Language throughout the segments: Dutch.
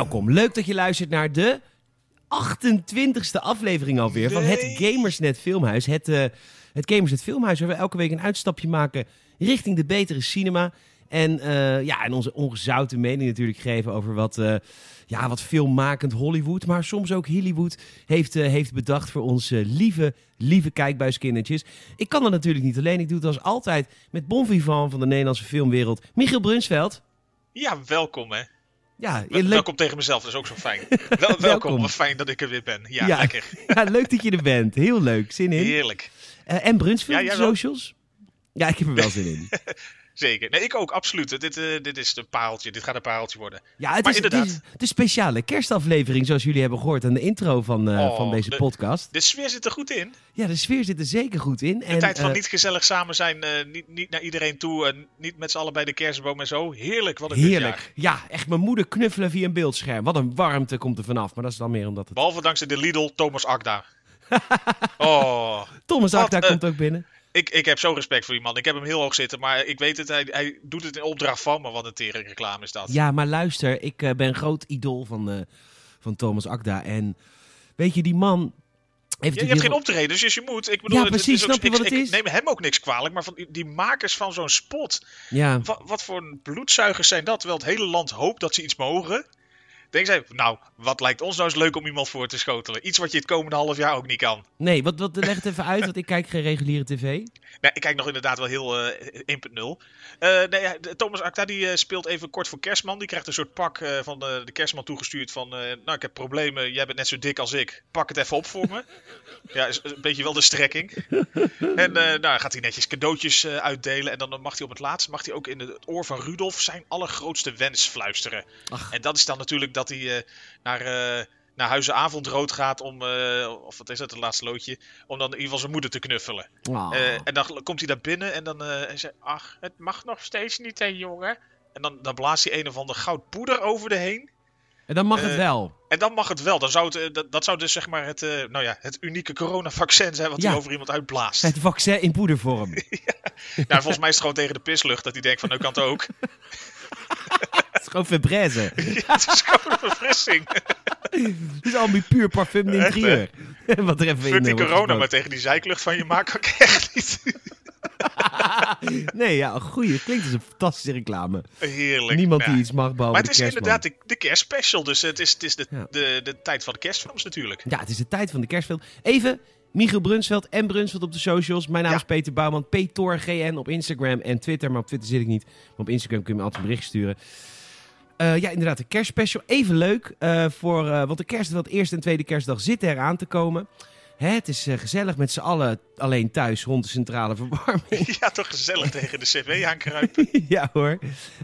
Welkom, leuk dat je luistert naar de 28e aflevering alweer van het. Gamersnet Filmhuis. Het, eh, het Gamersnet Filmhuis waar we elke week een uitstapje maken richting de betere cinema. En, eh, ja, en onze ongezouten mening natuurlijk geven over wat, eh, ja, wat filmmakend Hollywood, maar soms ook Hollywood heeft, heeft bedacht voor onze lieve, lieve kijkbuiskindertjes. Ik kan dat natuurlijk niet alleen. Ik doe het als altijd met bon vivant van de Nederlandse filmwereld, Michiel Brunsveld. Ja, welkom hè. Ja, Wel- Welkom tegen mezelf, dat is ook zo fijn. Wel, welkom, wat fijn dat ik er weer ben. Ja, Ja. lekker. ja, leuk dat je er bent. Heel leuk. Zin in. Heerlijk. Eh, en Brunsveld Ja, socials? Ja, ik heb er wel zin in. Zeker. Nee, ik ook, absoluut. Dit, eh, dit is een pareltje. Dit gaat een pareltje worden. Ja, het Maar is, het inderdaad. is de speciale kerstaflevering, zoals jullie hebben gehoord aan de intro van, eh, Oh, van deze de- podcast. De sfeer zit er goed in. Ja, de sfeer zit er zeker goed in. De en, tijd van eh, niet gezellig samen zijn, niet, niet naar iedereen toe. en niet met z'n allen bij de kerstboom en zo. Heerlijk, wat een Heerlijk. Ja, echt mijn moeder knuffelen via een beeldscherm. Wat een warmte komt er vanaf. Maar dat is dan meer omdat het... Behalve dankzij de Lidl Thomas Akda. oh, Thomas Akda komt ook binnen. Ik, ik heb zo respect voor die man. Ik heb hem heel hoog zitten, maar ik weet het, hij, hij doet het in opdracht van me. Wat een tering reclame is dat. Ja, maar luister, ik eh, ben groot idool van, eh, van Thomas Akda. En weet je, die man... Heeft Ja, je hebt geen optreden, dus je moet. Ik bedoel, Ja, het- het precies, is ook- snap je ik, wat het ik is? neem hem ook niks kwalijk, maar van die, die makers van zo'n spot. Ja, Wat, wat voor bloedzuigers zijn dat? Terwijl het hele land hoopt dat ze iets mogen. Denk zij, nou, wat lijkt ons nou eens leuk om iemand voor te schotelen? Iets wat je het komende half jaar ook niet kan. nee, wat, wat, leg het even uit, want ik kijk geen reguliere tv. Nee, ik kijk nog inderdaad wel heel eh 1.0. Eh, nee, ja, de- Thomas Acta die eh, speelt even kort voor Kerstman. Die krijgt een soort pak eh, van de, de Kerstman toegestuurd van... eh, nou, ik heb problemen, jij bent net zo dik als ik. Pak het even op voor me. ja, is een beetje wel de strekking. en eh, nou, gaat hij netjes cadeautjes eh, uitdelen. En dan mag hij op het laatst mag hij ook in het oor van Rudolf zijn allergrootste wens fluisteren. Ach. En dat is dan natuurlijk dat hij eh, naar... eh naar Huizen Avondrood gaat om, eh, of wat is het, het laatste loodje, om dan in ieder geval zijn moeder te knuffelen. Oh. Eh, en dan komt hij daar binnen en dan hij zegt ach, het mag nog steeds niet, hè, jongen. En dan, dan blaast hij een of ander goud poeder over de heen. en dan mag het wel. En dan mag het wel. Dan zou het, dat, dat zou dus zeg maar het, nou ja, het unieke coronavaccin zijn wat Ja. hij over iemand uitblaast. Het vaccin in poedervorm. nou, volgens mij is het gewoon tegen de pislucht dat hij denkt van, nou kan het ook. Gewoon verbrazen. ja, het is gewoon een verfrissing. Het is allemaal puur parfum Echt, d'interieur. Wat er even in die eh, corona, maar tegen die zijklucht van je maak ik echt niet. Nee, ja, een goeie. Klinkt als een fantastische reclame. Heerlijk. Niemand Ja. die iets mag behalve Maar de het is inderdaad de, de kerstspecial, dus het is, het is de, Ja. de, de tijd van de kerstfilms natuurlijk. Ja, het is de tijd van de kerstfilm. Even, Michiel Brunsveld en Brunsveld op de socials. Mijn naam Ja. is Peter Bouwman. PTORGN op Instagram en Twitter. Maar op Twitter zit ik niet. Maar op Instagram kun je me altijd een bericht sturen. Eh, ja, inderdaad, de kerstspecial. Even leuk, eh, voor, eh, want de kerst, want eerste en tweede kerstdag zitten eraan te komen. Hè, het is gezellig met z'n allen alleen thuis rond de centrale verwarming. Ja, toch gezellig tegen de cv aankruipen. ja hoor.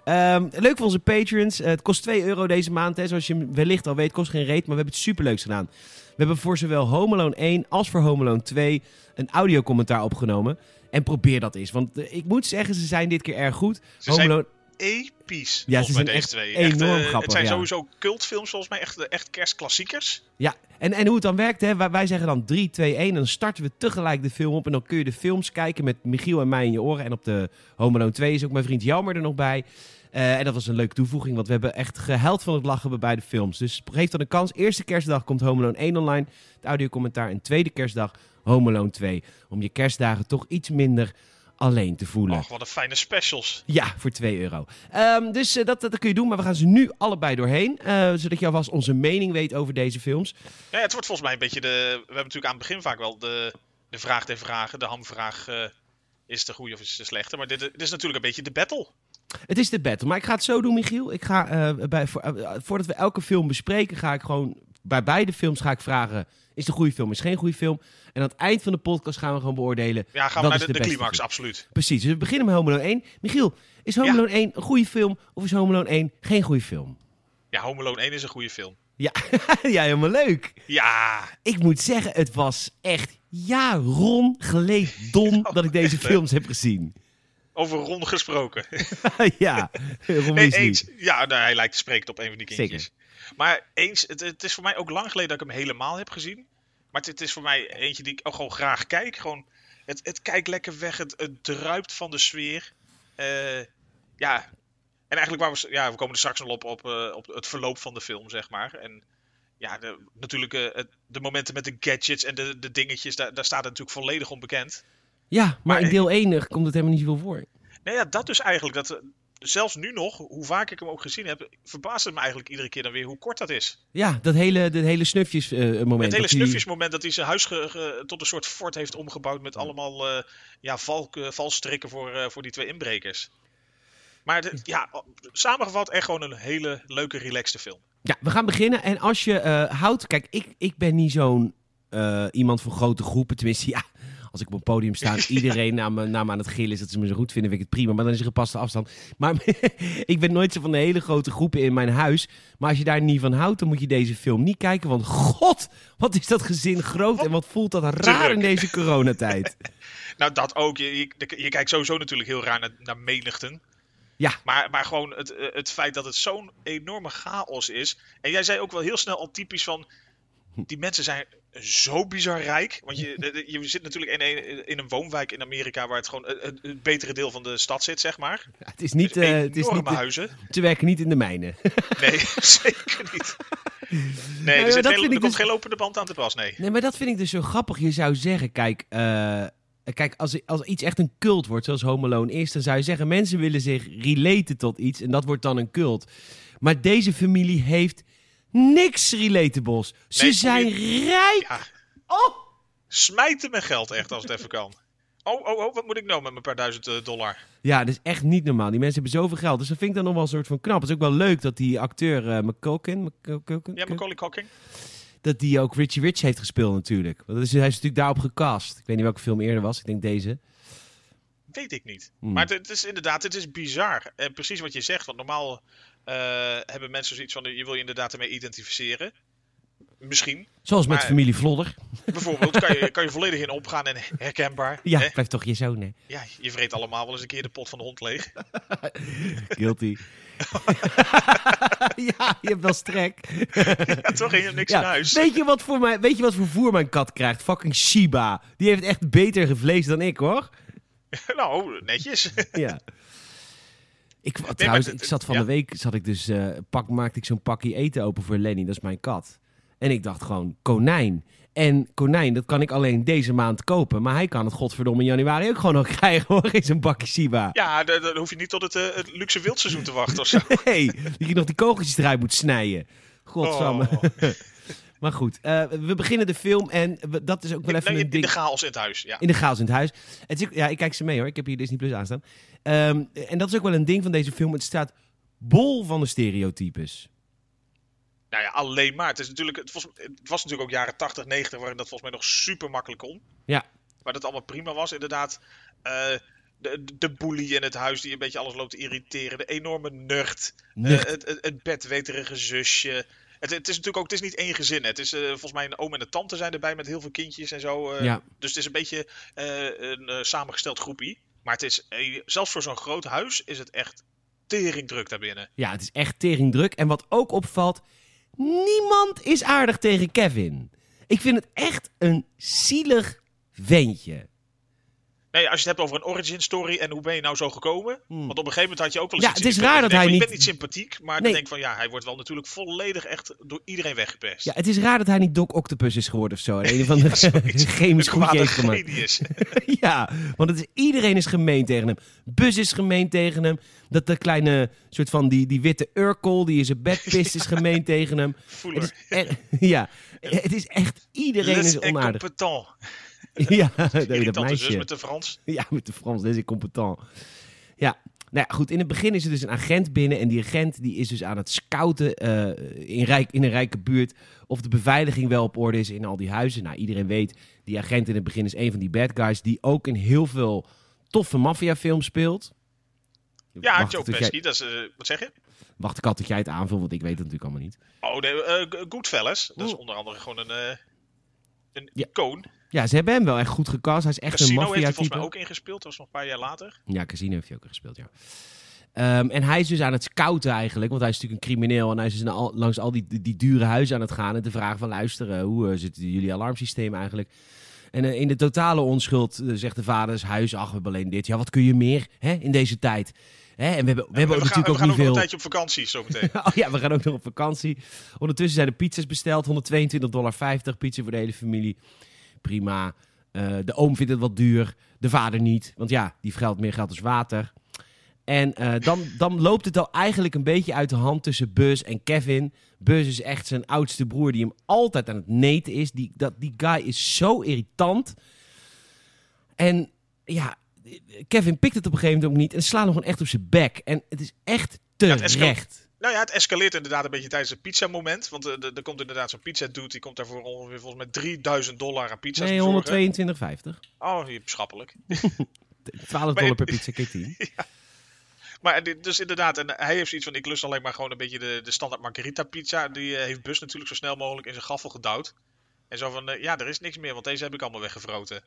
Ehm, leuk voor onze patrons. Het kost 2 euro deze maand. Hè. Zoals je wellicht al weet, kost geen reet. Maar we hebben het superleuks gedaan. We hebben voor zowel Home Alone 1 als voor Home Alone 2 een audiocommentaar opgenomen. En probeer dat eens. Want ik moet zeggen, ze zijn dit keer erg goed. Ze Home zijn Alone... episch. Ja, ze zijn deze echt twee. enorm eh, grappig, Het zijn ja. sowieso cultfilms, volgens mij echt, echt kerstklassiekers. Ja, en, en hoe het dan werkt, hè? wij, zeggen dan 3, 2, 1. En dan starten we tegelijk de film op. En dan kun je de films kijken met Michiel en mij in je oren. En op de Home Alone 2 is ook mijn vriend Jelmer er nog bij. Eh, en dat was een leuke toevoeging, want we hebben echt gehuild van het lachen bij beide films. Dus geef dan een kans. Eerste kerstdag komt Home Alone 1 online, het audiocommentaar. En tweede kerstdag Home Alone 2. Om je kerstdagen toch iets minder alleen te voelen. Och, wat een fijne specials. Ja, voor 2 euro. Ehm, dus eh, dat, dat kun je doen, maar we gaan ze nu allebei doorheen. eh, zodat je alvast onze mening weet over deze films. Ja, het wordt volgens mij een beetje de... We hebben natuurlijk aan het begin vaak wel de, de vraag der vragen. De hamvraag, eh, is het de goede of is het de slechte? Maar dit, dit is natuurlijk een beetje de battle. Het is de battle. Maar ik ga het zo doen, Michiel. Ik ga, bij, voor- voordat we elke film bespreken, ga ik gewoon bij beide films ga ik vragen: is het een goede film, is het geen goede film? En aan het eind van de podcast gaan we gewoon beoordelen. Ja, gaan we naar is de, de de climax, film. absoluut. Precies. Dus we beginnen met Home Alone 1. Michiel, is Home Ja. Alone 1 een goede film of is Home Alone 1 geen goede film? Ja, Home Alone 1 is een goede film. Ja, ja helemaal leuk. Ja, Ik moet zeggen, het was echt jaron geleden don dat ik deze films heb gezien. over Ron gesproken. ja, Ron Nee, Weasley. eens. Ja, nou, hij lijkt te spreken op een van die kindjes. Maar eens, het, het is voor mij ook lang geleden dat ik hem helemaal heb gezien. Maar het, het is voor mij eentje die ik ook gewoon graag kijk. Gewoon, het, het kijkt lekker weg, het, het druipt van de sfeer. Eh, ja, En eigenlijk waar we, ja, we komen er straks nog op, op, eh, op het verloop van de film, zeg maar. En ja, de, natuurlijk eh, de momenten met de gadgets en de, de dingetjes, daar, daar staat het natuurlijk volledig onbekend. Ja, maar, Maar in deel 1 komt het helemaal niet zoveel voor. Nou ja, dat dus eigenlijk. Dat, zelfs nu nog, hoe vaak ik hem ook gezien heb, verbaast het me eigenlijk iedere keer dan weer hoe kort dat is. Ja, dat hele, dat hele snufjes eh, moment. Het hele snufjesmoment dat hij zijn huis ge- ge- tot een soort fort heeft omgebouwd met allemaal eh, ja, valk, eh, valstrikken voor, voor die twee inbrekers. Maar de- ja, samengevat echt gewoon een hele leuke, relaxte film. Ja, we gaan beginnen. En als je houdt... Kijk, ik, ik ben niet zo'n iemand van grote groepen. Tenminste, ja, als ik op een podium sta en iedereen naar me, naar me aan het gillen is dat ze me zo goed vinden, vind ik het prima. Maar dan is er gepaste afstand. Maar ik ben nooit zo van de hele grote groepen in mijn huis. Maar als je daar niet van houdt, dan moet je deze film niet kijken. Want god, wat is dat gezin groot en wat voelt dat raar in deze coronatijd. Nou, dat ook. Je, je, je kijkt sowieso natuurlijk heel raar naar, naar menigten. Ja. Maar, maar gewoon het, het feit dat het zo'n enorme chaos is. En jij zei ook wel heel snel al typisch van. Die mensen zijn zo bizar rijk. Want je, je zit natuurlijk in een, in een woonwijk in Amerika waar het gewoon het, betere deel van de stad zit, zeg maar. Ja, het is niet, Dus eh, het is niet huizen. te werken niet in de mijnen. Nee, zeker niet. Nee, maar er, zit geen, er komt dus- geen lopende band aan te pas, nee. Nee, maar dat vind ik dus zo grappig. Je zou zeggen, kijk, eh, kijk als, als iets echt een cult wordt, zoals Home Alone is, dan zou je zeggen, mensen willen zich relaten tot iets en dat wordt dan een cult. Maar deze familie heeft niks relatables. Ze Nee, zijn rijk. Ja, Oh! smijten met geld echt als het even kan. Oh, oh, oh, wat moet ik nou met mijn paar duizend eh, dollar? Ja, dat is echt niet normaal. Die mensen hebben zoveel geld. Dus dat vind ik dan nog wel een soort van knap. Het is ook wel leuk dat die acteur uh, McCulkin, McCulkin, Ja, Macaulay Culkin. dat die ook Richie Rich heeft gespeeld natuurlijk. Want dat is, hij is natuurlijk daarop gecast. Ik weet niet welke film eerder was. Ik denk deze. Weet ik niet. Hmm. Maar het, het is inderdaad, het is bizar. En precies wat je zegt, want normaal hebben mensen zoiets van, je wil je inderdaad ermee identificeren. Misschien. Zoals met Maar- familie Vlodder. Bijvoorbeeld kan je, kan je volledig in opgaan en herkenbaar. Ja, hè? blijft toch je zoon, hè? ja, je vreet allemaal wel eens een keer de pot van de hond leeg. Guilty. ja, je hebt wel strek. ja, toch? Je hebt niks in Ja. huis. Weet, je wat voor mij, weet je wat voor voer mijn kat krijgt? Fucking Shiba. Die heeft echt beter vlees dan ik, hoor. nou, netjes. Ja. Ik, trouwens, het- ik zat van ja. de week, zat ik dus, eh, pak, maakte ik zo'n pakje eten open voor Lenny, dat is mijn kat. En ik dacht gewoon, konijn. En konijn, dat kan ik alleen deze maand kopen. Maar hij kan het godverdomme in januari ook gewoon nog krijgen, hoor, in zo'n bakje Shiba. Ja, dan, dan hoef je niet tot het, eh, het luxe wildseizoen te wachten of zo. Nee, dat je nog die kogeltjes eruit moet snijden. Godsamme. Oh. Maar goed, eh, we beginnen de film en we- dat is ook wel even Nee, een in ding. de chaos in het huis. Ja. In de chaos in het huis. Het is, ja, ik kijk ze mee hoor. Ik heb hier Disney Plus aanstaan. Ehm, en dat is ook wel een ding van deze film. Het staat bol van de stereotypes. Nou ja, alleen maar. Het, is natuurlijk, het, was, het was natuurlijk ook jaren 80, 90 waarin dat volgens mij nog super makkelijk kon. Ja. Waar dat allemaal prima was. Inderdaad, eh, de, de bully in het huis die een beetje alles loopt te irriteren. De enorme nerd. Eh, Nucht. het, het, het bedweterige zusje. Het, het is natuurlijk ook, het is niet één gezin. hè. Het is eh, volgens mij een oom en een tante zijn erbij met heel veel kindjes en zo. eh. Ja. Dus het is een beetje eh, een samengesteld groepie. Maar het is, zelfs voor zo'n groot huis is het echt teringdruk daarbinnen. Ja, het is echt teringdruk. En wat ook opvalt, niemand is aardig tegen Kevin. Ik vind het echt een zielig ventje. Nee, als je het hebt over een origin story en hoe ben je nou zo gekomen? Hmm. Want op een gegeven moment had je ook wel eens Ja, iets het is raar dat hij van, niet- Je bent niet sympathiek, maar Nee. dan denk ik van ja, hij wordt wel natuurlijk volledig echt door iedereen weggepest. Ja, het is raar dat hij niet Doc Octopus is geworden of zo. En een of andere zoiets. chemisch goedje heeft gemaakt. ja, want het is, iedereen is gemeen tegen hem. Bus is gemeen tegen hem. Dat de kleine soort van die, die witte Urkel die in zijn bed pist is gemeen tegen hem. Het Voeler. is echt, ja, het is echt iedereen Les is onaardig. incompetent. Ja, dat, dat Irritante zus met de Frans. Ja, met de Frans, deze is competent. Ja, nou ja, goed. In het begin is er dus een agent binnen. En die agent die is dus aan het scouten eh, in, rijk, in een rijke buurt. Of de beveiliging wel op orde is in al die huizen. Nou, iedereen weet, die agent in het begin is een van die bad guys. Die ook in heel veel toffe maffiafilms speelt. Ja, wacht, Joe Pesci, jij, dat is, eh, wat zeg je? wacht ik al tot jij het aanvult, want ik weet het natuurlijk allemaal niet. Oh, nee, eh, Goodfellas. Dat is onder andere gewoon een, een Ja. icoon. Ja, ze hebben hem wel echt goed gecast. Hij is echt Casino een heeft hij volgens mij ook ingespeeld. Dat was nog een paar jaar later. Ja, Casino heeft hij ook gespeeld, ja. Ehm, en hij is dus aan het scouten eigenlijk, want hij is natuurlijk een crimineel. En hij is dus al- langs al die, die, dure huizen aan het gaan en te vragen van luisteren, hoe eh, zitten jullie alarmsysteem eigenlijk? En eh, in de totale onschuld eh, zegt de vader, huis, ach, we hebben alleen dit. Ja, wat kun je meer hè, in deze tijd? Hè? En we hebben, we hebben we ook gaan, natuurlijk we ook gaan niet ook nog veel... een tijdje op vakantie zo meteen. Oh ja, we gaan ook nog op vakantie. Ondertussen zijn de pizza's besteld. 122,50 dollar pizza voor de hele familie. Prima. Eh, de oom vindt het wat duur. De vader niet. Want ja, die geldt meer geld als water. En eh, dan, dan loopt het al eigenlijk een beetje uit de hand tussen Buzz en Kevin. Buzz is echt zijn oudste broer die hem altijd aan het neten is. Die, dat, die guy is zo irritant. En ja, Kevin pikt het op een gegeven moment ook niet. En slaat nog gewoon echt op zijn bek. En het is echt terecht. Nou ja, het escaleert inderdaad een beetje tijdens het pizza-moment. Want eh, er er komt inderdaad zo'n pizza-dude, die komt daarvoor ongeveer volgens mij 3000 dollar aan pizza's Nee, bezorgen. 122,50. Oh, schappelijk. 12 dollar per pizza, keer 10. Maar dus inderdaad, en hij heeft zoiets van, ik lust alleen maar gewoon een beetje de, de standaard margarita pizza. Die eh, heeft Bus natuurlijk zo snel mogelijk in zijn gaffel gedouwd. En zo van, eh, ja, er is niks meer, want deze heb ik allemaal weggevroten.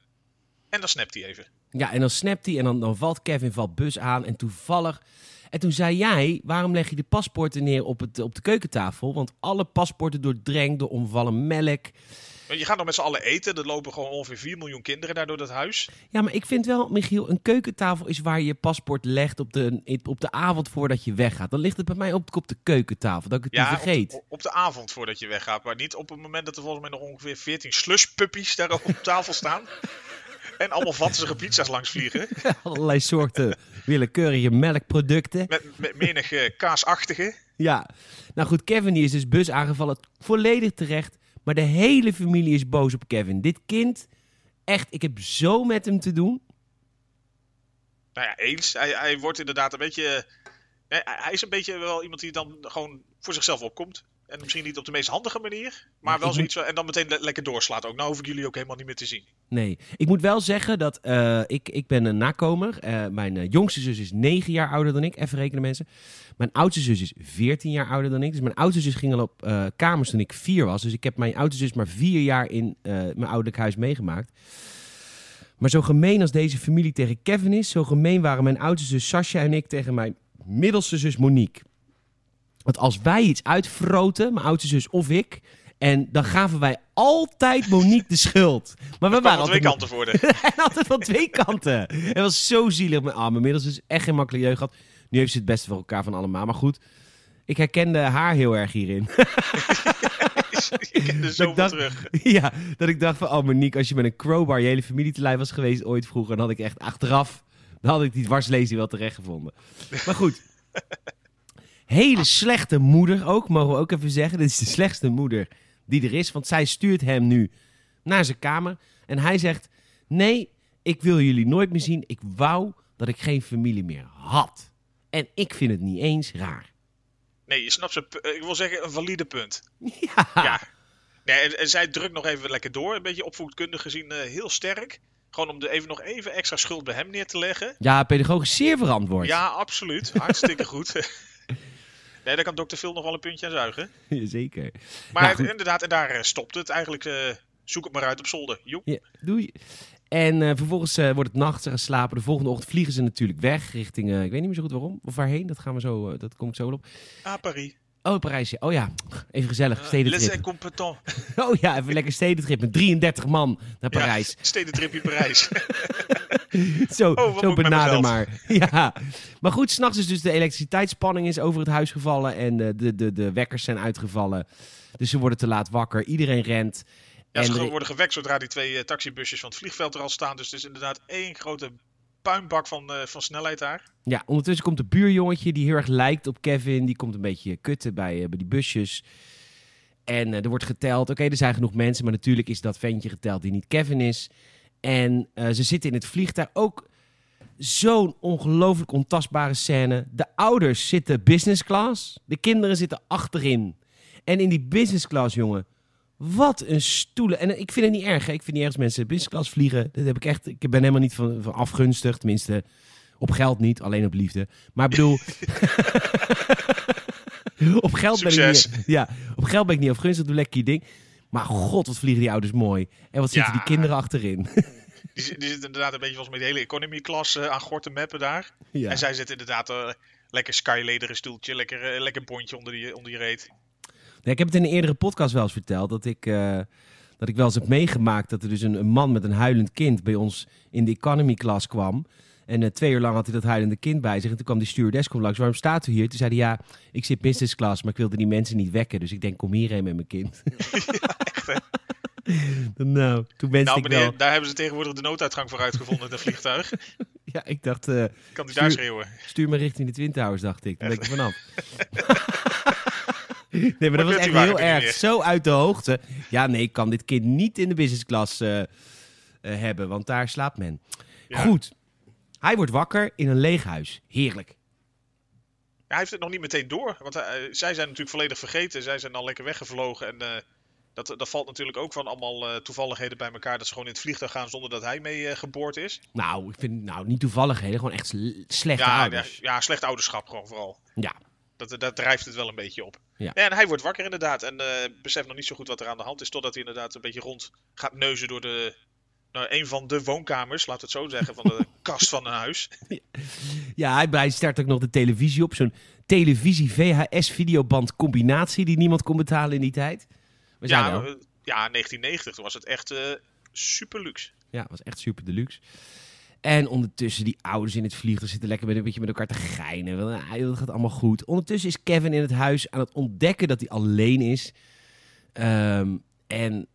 En dan snapt hij even. Ja, en dan snapt hij en dan, dan valt Kevin valt Bus aan. En toevallig... En toen zei jij, waarom leg je de paspoorten neer op, het, op de keukentafel? Want alle paspoorten doordrenkt door omvallen melk. Want Je gaat nog met z'n allen eten, er lopen gewoon ongeveer 4 miljoen kinderen daar door dat huis. Ja, maar ik vind wel, Michiel, een keukentafel is waar je je paspoort legt op de, op de avond voordat je weggaat. Dan ligt het bij mij op, op de keukentafel, dat ik het Ja, niet vergeet. Op, op de avond voordat je weggaat, maar niet op het moment dat er volgens mij nog ongeveer 14 slushpuppies daar op tafel staan. En allemaal vatsige pizza's langs vliegen. Allerlei soorten willekeurige melkproducten. Met, met menig eh, kaasachtige. Ja, nou goed, Kevin die is dus bus aangevallen. Volledig terecht. Maar de hele familie is boos op Kevin. Dit kind, echt, ik heb zo met hem te doen. Nou ja, eens. Hij, hij wordt inderdaad een beetje. eh, hij is een beetje wel iemand die dan gewoon voor zichzelf opkomt. En misschien niet op de meest handige manier. Maar wel zoiets. En dan meteen le- lekker doorslaat ook. Nou hoef ik jullie ook helemaal niet meer te zien. Nee, ik moet wel zeggen dat eh, ik, ik ben een nakomer. Eh, mijn eh, jongste zus is 9 jaar ouder dan ik. Even rekenen mensen. Mijn oudste zus is 14 jaar ouder dan ik. Dus mijn oudste zus ging al op kamers toen ik 4 was. Dus ik heb mijn oudste zus maar 4 jaar in mijn ouderlijk huis meegemaakt. Maar zo gemeen als deze familie tegen Kevin is, zo gemeen waren mijn oudste zus Sascha en ik tegen mijn middelste zus Monique. Want als wij iets uitfroten, mijn oudste zus of ik, en dan gaven wij altijd Monique de schuld. Maar we waren kwamen twee kanten voor de. en altijd van twee kanten. Het was zo zielig. Mijn arme middels is echt geen makkelijke jeugd gehad. Nu heeft ze het beste voor elkaar van allemaal. Maar goed, ik herkende haar heel erg hierin. ik ken Dat zoveel ik dacht- terug. ja, dat ik dacht van, oh Monique, als je met een crowbar je hele familie te lijf was geweest ooit vroeger, dan had ik echt achteraf, dan had ik die dwarslesie wel terecht gevonden. Maar goed. Hele slechte moeder ook, mogen we ook even zeggen. Dit is de slechtste moeder die er is, want zij stuurt hem nu naar zijn kamer. En hij zegt, nee, ik wil jullie nooit meer zien. Ik wou dat ik geen familie meer had. En ik vind het niet eens raar. Nee, je snapt ze. Ik wil zeggen, een valide punt. Ja, Ja. Nee, en, en zij drukt nog even lekker door. Een beetje opvoedkundig gezien eh, heel sterk. Gewoon om de even, nog even extra schuld bij hem neer te leggen. ja pedagogisch zeer verantwoord. Ja, absoluut. Hartstikke goed. Nee, daar kan dokter Phil nog wel een puntje aan zuigen. Zeker. Maar Nou, inderdaad, en daar eh, stopt het. Eigenlijk eh, zoek het maar uit op zolder. Joep. Ja, doei. En eh, vervolgens wordt het nacht, ze gaan slapen. De volgende ochtend vliegen ze natuurlijk weg richting, ik weet niet meer zo goed waarom, of waarheen. Dat gaan we zo, dat kom ik zo wel op. Ah, Paris. Oh, Parijs. ja. Oh ja, even gezellig, Les stedentrip. incompetents. Oh ja, even lekker stedentrip met 33 man naar Parijs. Ja, stedentripje Parijs. Zo, Oh, zo benader maar. Ja. Maar goed, s'nachts is dus de elektriciteitsspanning is over het huis gevallen en eh, de, de, de wekkers zijn uitgevallen. Dus ze worden te laat wakker. Iedereen rent. Ja, ze En worden gewekt zodra die twee eh, taxibusjes van het vliegveld er al staan. Dus het is inderdaad één grote puinbak van, eh, van snelheid daar. Ja, ondertussen komt de buurjongetje die heel erg lijkt op Kevin. Die komt een beetje kutten bij, eh, bij die busjes. En eh, er wordt geteld. Oké, er zijn genoeg mensen, maar natuurlijk is dat ventje geteld die niet Kevin is. En ze zitten in het vliegtuig. Ook zo'n ongelooflijk ontastbare scène. De ouders zitten business class. De kinderen zitten achterin. En in die business class, jongen. Wat een stoelen. En ik vind het niet erg. Hè? Ik vind niet erg als mensen business class vliegen. Dat heb ik echt. Ik ben helemaal niet van, van afgunstig. Tenminste, op geld niet, alleen op liefde. Maar ik bedoel. op geld ben ik niet. Ja, op geld ben ik niet afgunstig. Doe lekker je ding. Maar god, wat vliegen die ouders mooi. En wat zitten Ja. die kinderen achterin. Die, zi- die zitten inderdaad een beetje volgens mij de hele economy class eh, aan gorten mappen daar. ja. En zij zitten inderdaad eh, lekker skylederen stoeltje, lekker, eh, lekker bondje onder die, onder die reet. Ja, ik heb het in een eerdere podcast wel eens verteld dat ik, eh, dat ik wel eens heb meegemaakt dat er dus een, een man met een huilend kind bij ons in de economy class kwam. En eh, twee uur lang had hij dat huilende kind bij zich. En toen kwam die stewardess langs. Waarom staat u hier? Toen zei hij, ja, ik zit business class, maar ik wilde die mensen niet wekken. Dus ik denk, kom hierheen met mijn kind. nou, toen wenste Nou meneer, wel... daar hebben ze tegenwoordig de nooduitgang voor uitgevonden in het vliegtuig. Ja, ik dacht, eh, Kan die daar Stuur- schreeuwen? stuur me richting de Twin Towers, dacht ik. Dan ben ik vanaf. nee, maar dat was echt heel er erg. Zo uit de hoogte. Ja, nee, ik kan dit kind niet in de business class eh, eh, hebben, want daar slaapt men. Ja. Goed. Hij wordt wakker in een leeg huis. Heerlijk. Hij heeft het nog niet meteen door. Want eh, zij zijn natuurlijk volledig vergeten. Zij zijn al lekker weggevlogen. En dat, dat valt natuurlijk ook van allemaal toevalligheden bij elkaar. Dat ze gewoon in het vliegtuig gaan zonder dat hij mee geboord is. Nou, ik vind nou niet toevalligheden, gewoon echt sle- slechte Ja, ja, ouders. ja, slecht ouderschap gewoon vooral. Ja. Dat, dat drijft het wel een beetje op. Ja. en hij wordt wakker inderdaad. En eh beseft nog niet zo goed wat er aan de hand is. Totdat hij inderdaad een beetje rond gaat neuzen door de... Nou, een van de woonkamers, laten we het zo zeggen, van de kast van een huis. Ja, hij, hij start ook nog de televisie op. Zo'n televisie-VHS-videoband combinatie die niemand kon betalen in die tijd. We zijn Ja, wel. eh, ja, 1990 toen was het echt eh, super luxe. Ja, was echt super deluxe. En ondertussen die ouders in het vliegtuig zitten lekker met een beetje met elkaar te geinen. Dat gaat allemaal goed. Ondertussen is Kevin in het huis aan het ontdekken dat hij alleen is. Ehm, en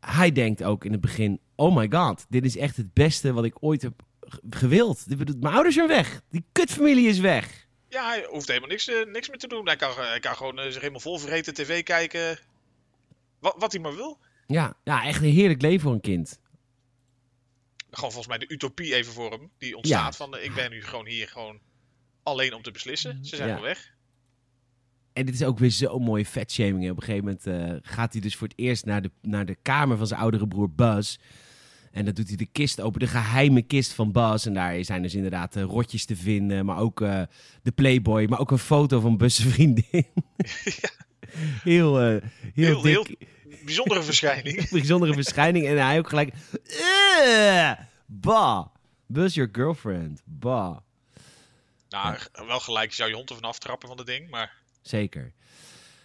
hij denkt ook in het begin: oh my god, dit is echt het beste wat ik ooit heb gewild. Mijn ouders zijn weg. Die kutfamilie is weg. Ja, hij hoeft helemaal niks, eh, niks meer te doen. Hij kan, hij kan gewoon eh, zich helemaal vol vergeten, tv kijken. Wat, wat hij maar wil. Ja, ja, echt een heerlijk leven voor een kind. Gewoon volgens mij de utopie even voor hem. Die ontstaat Ja. van, eh, ik ben nu gewoon hier gewoon alleen om te beslissen. Ze zijn Ja. al weg. En dit is ook weer zo'n mooie vetshaming. Op een gegeven moment eh, gaat hij dus voor het eerst naar de, naar de kamer van zijn oudere broer Buzz. En dan doet hij de kist open, de geheime kist van Buzz. En daar zijn dus inderdaad eh, rotjes te vinden, maar ook de Playboy, maar ook een foto van Buzz' vriendin. Heel, eh, heel, Heel, dik, heel bijzondere verschijning. bijzondere verschijning. En hij ook gelijk, "Eh, bah, Buzz your girlfriend, bah. Nou, wel gelijk, je zou je hond ervan aftrappen van dat ding. Maar Zeker.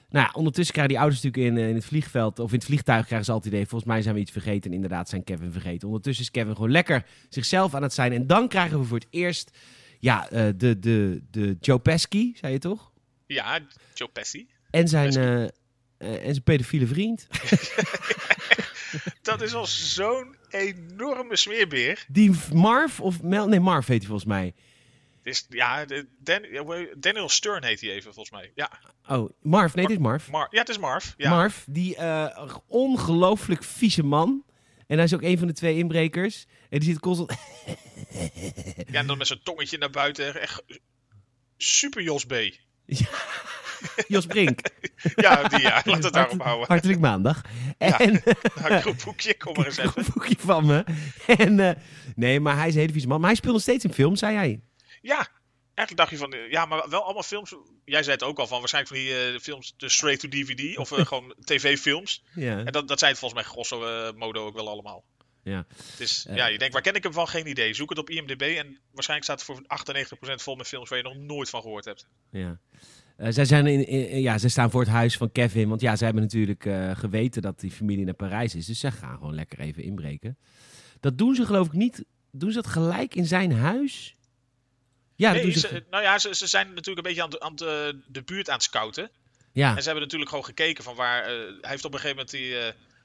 Nou ja, ondertussen krijgen die ouders natuurlijk in, eh, in het vliegveld, of in het vliegtuig krijgen ze altijd idee, volgens mij zijn we iets vergeten. En inderdaad zijn Kevin vergeten. Ondertussen is Kevin gewoon lekker zichzelf aan het zijn. En dan krijgen we voor het eerst, ja, eh, de, de, de Joe Pesci, zei je toch? ja, Joe Pesci. En zijn, Pesci. Eh, en zijn pedofiele vriend. Dat is wel zo'n enorme smeerbeer. Die Marv, of Mel, nee, Marv heet hij volgens mij. Is, ja, Dan, Daniel Stern heet hij even volgens mij. Ja, Oh, Marv, nee, dit is Marv. Mar ja het is Marv. Ja. Marv, die eh, ongelooflijk vieze man. En hij is ook een van de twee inbrekers. En die zit constant... ja, en dan met zijn tongetje naar buiten. Echt super Jos B. Jos Brink. Ja, die ja. Laat het daarop houden. Hartelijk maandag. Ja. En Nou, een goed boekje, kom maar eens even. een boekje van me. En, eh, nee, maar hij is een hele vieze man. Maar hij speelt nog steeds in films, zei hij. Ja, eigenlijk dacht je van, eh, ja, maar wel allemaal films. Jij zei het ook al van, waarschijnlijk van die eh, films, de straight to DVD of eh, gewoon tv-films. Ja. En dat, dat zijn het volgens mij grosso eh, modo ook wel allemaal. Ja. Het is, Eh. ja, je denkt, waar ken ik hem van? Geen idee. Zoek het op IMDb en waarschijnlijk staat het voor 98% vol met films waar je nog nooit van gehoord hebt. ja. Eh, zij, zijn in, in- ja, zij staan voor het huis van Kevin. Want ja, zij hebben natuurlijk eh, geweten dat die familie naar Parijs is. Dus zij gaan gewoon lekker even inbreken. Dat doen ze geloof ik niet. Doen ze dat gelijk in zijn huis? Ja, Nee, ze. ze, nou ja, ze, ze zijn natuurlijk een beetje aan, de- aan de, de buurt aan het scouten. ja, En ze hebben natuurlijk gewoon gekeken van waar. hij heeft op een gegeven moment die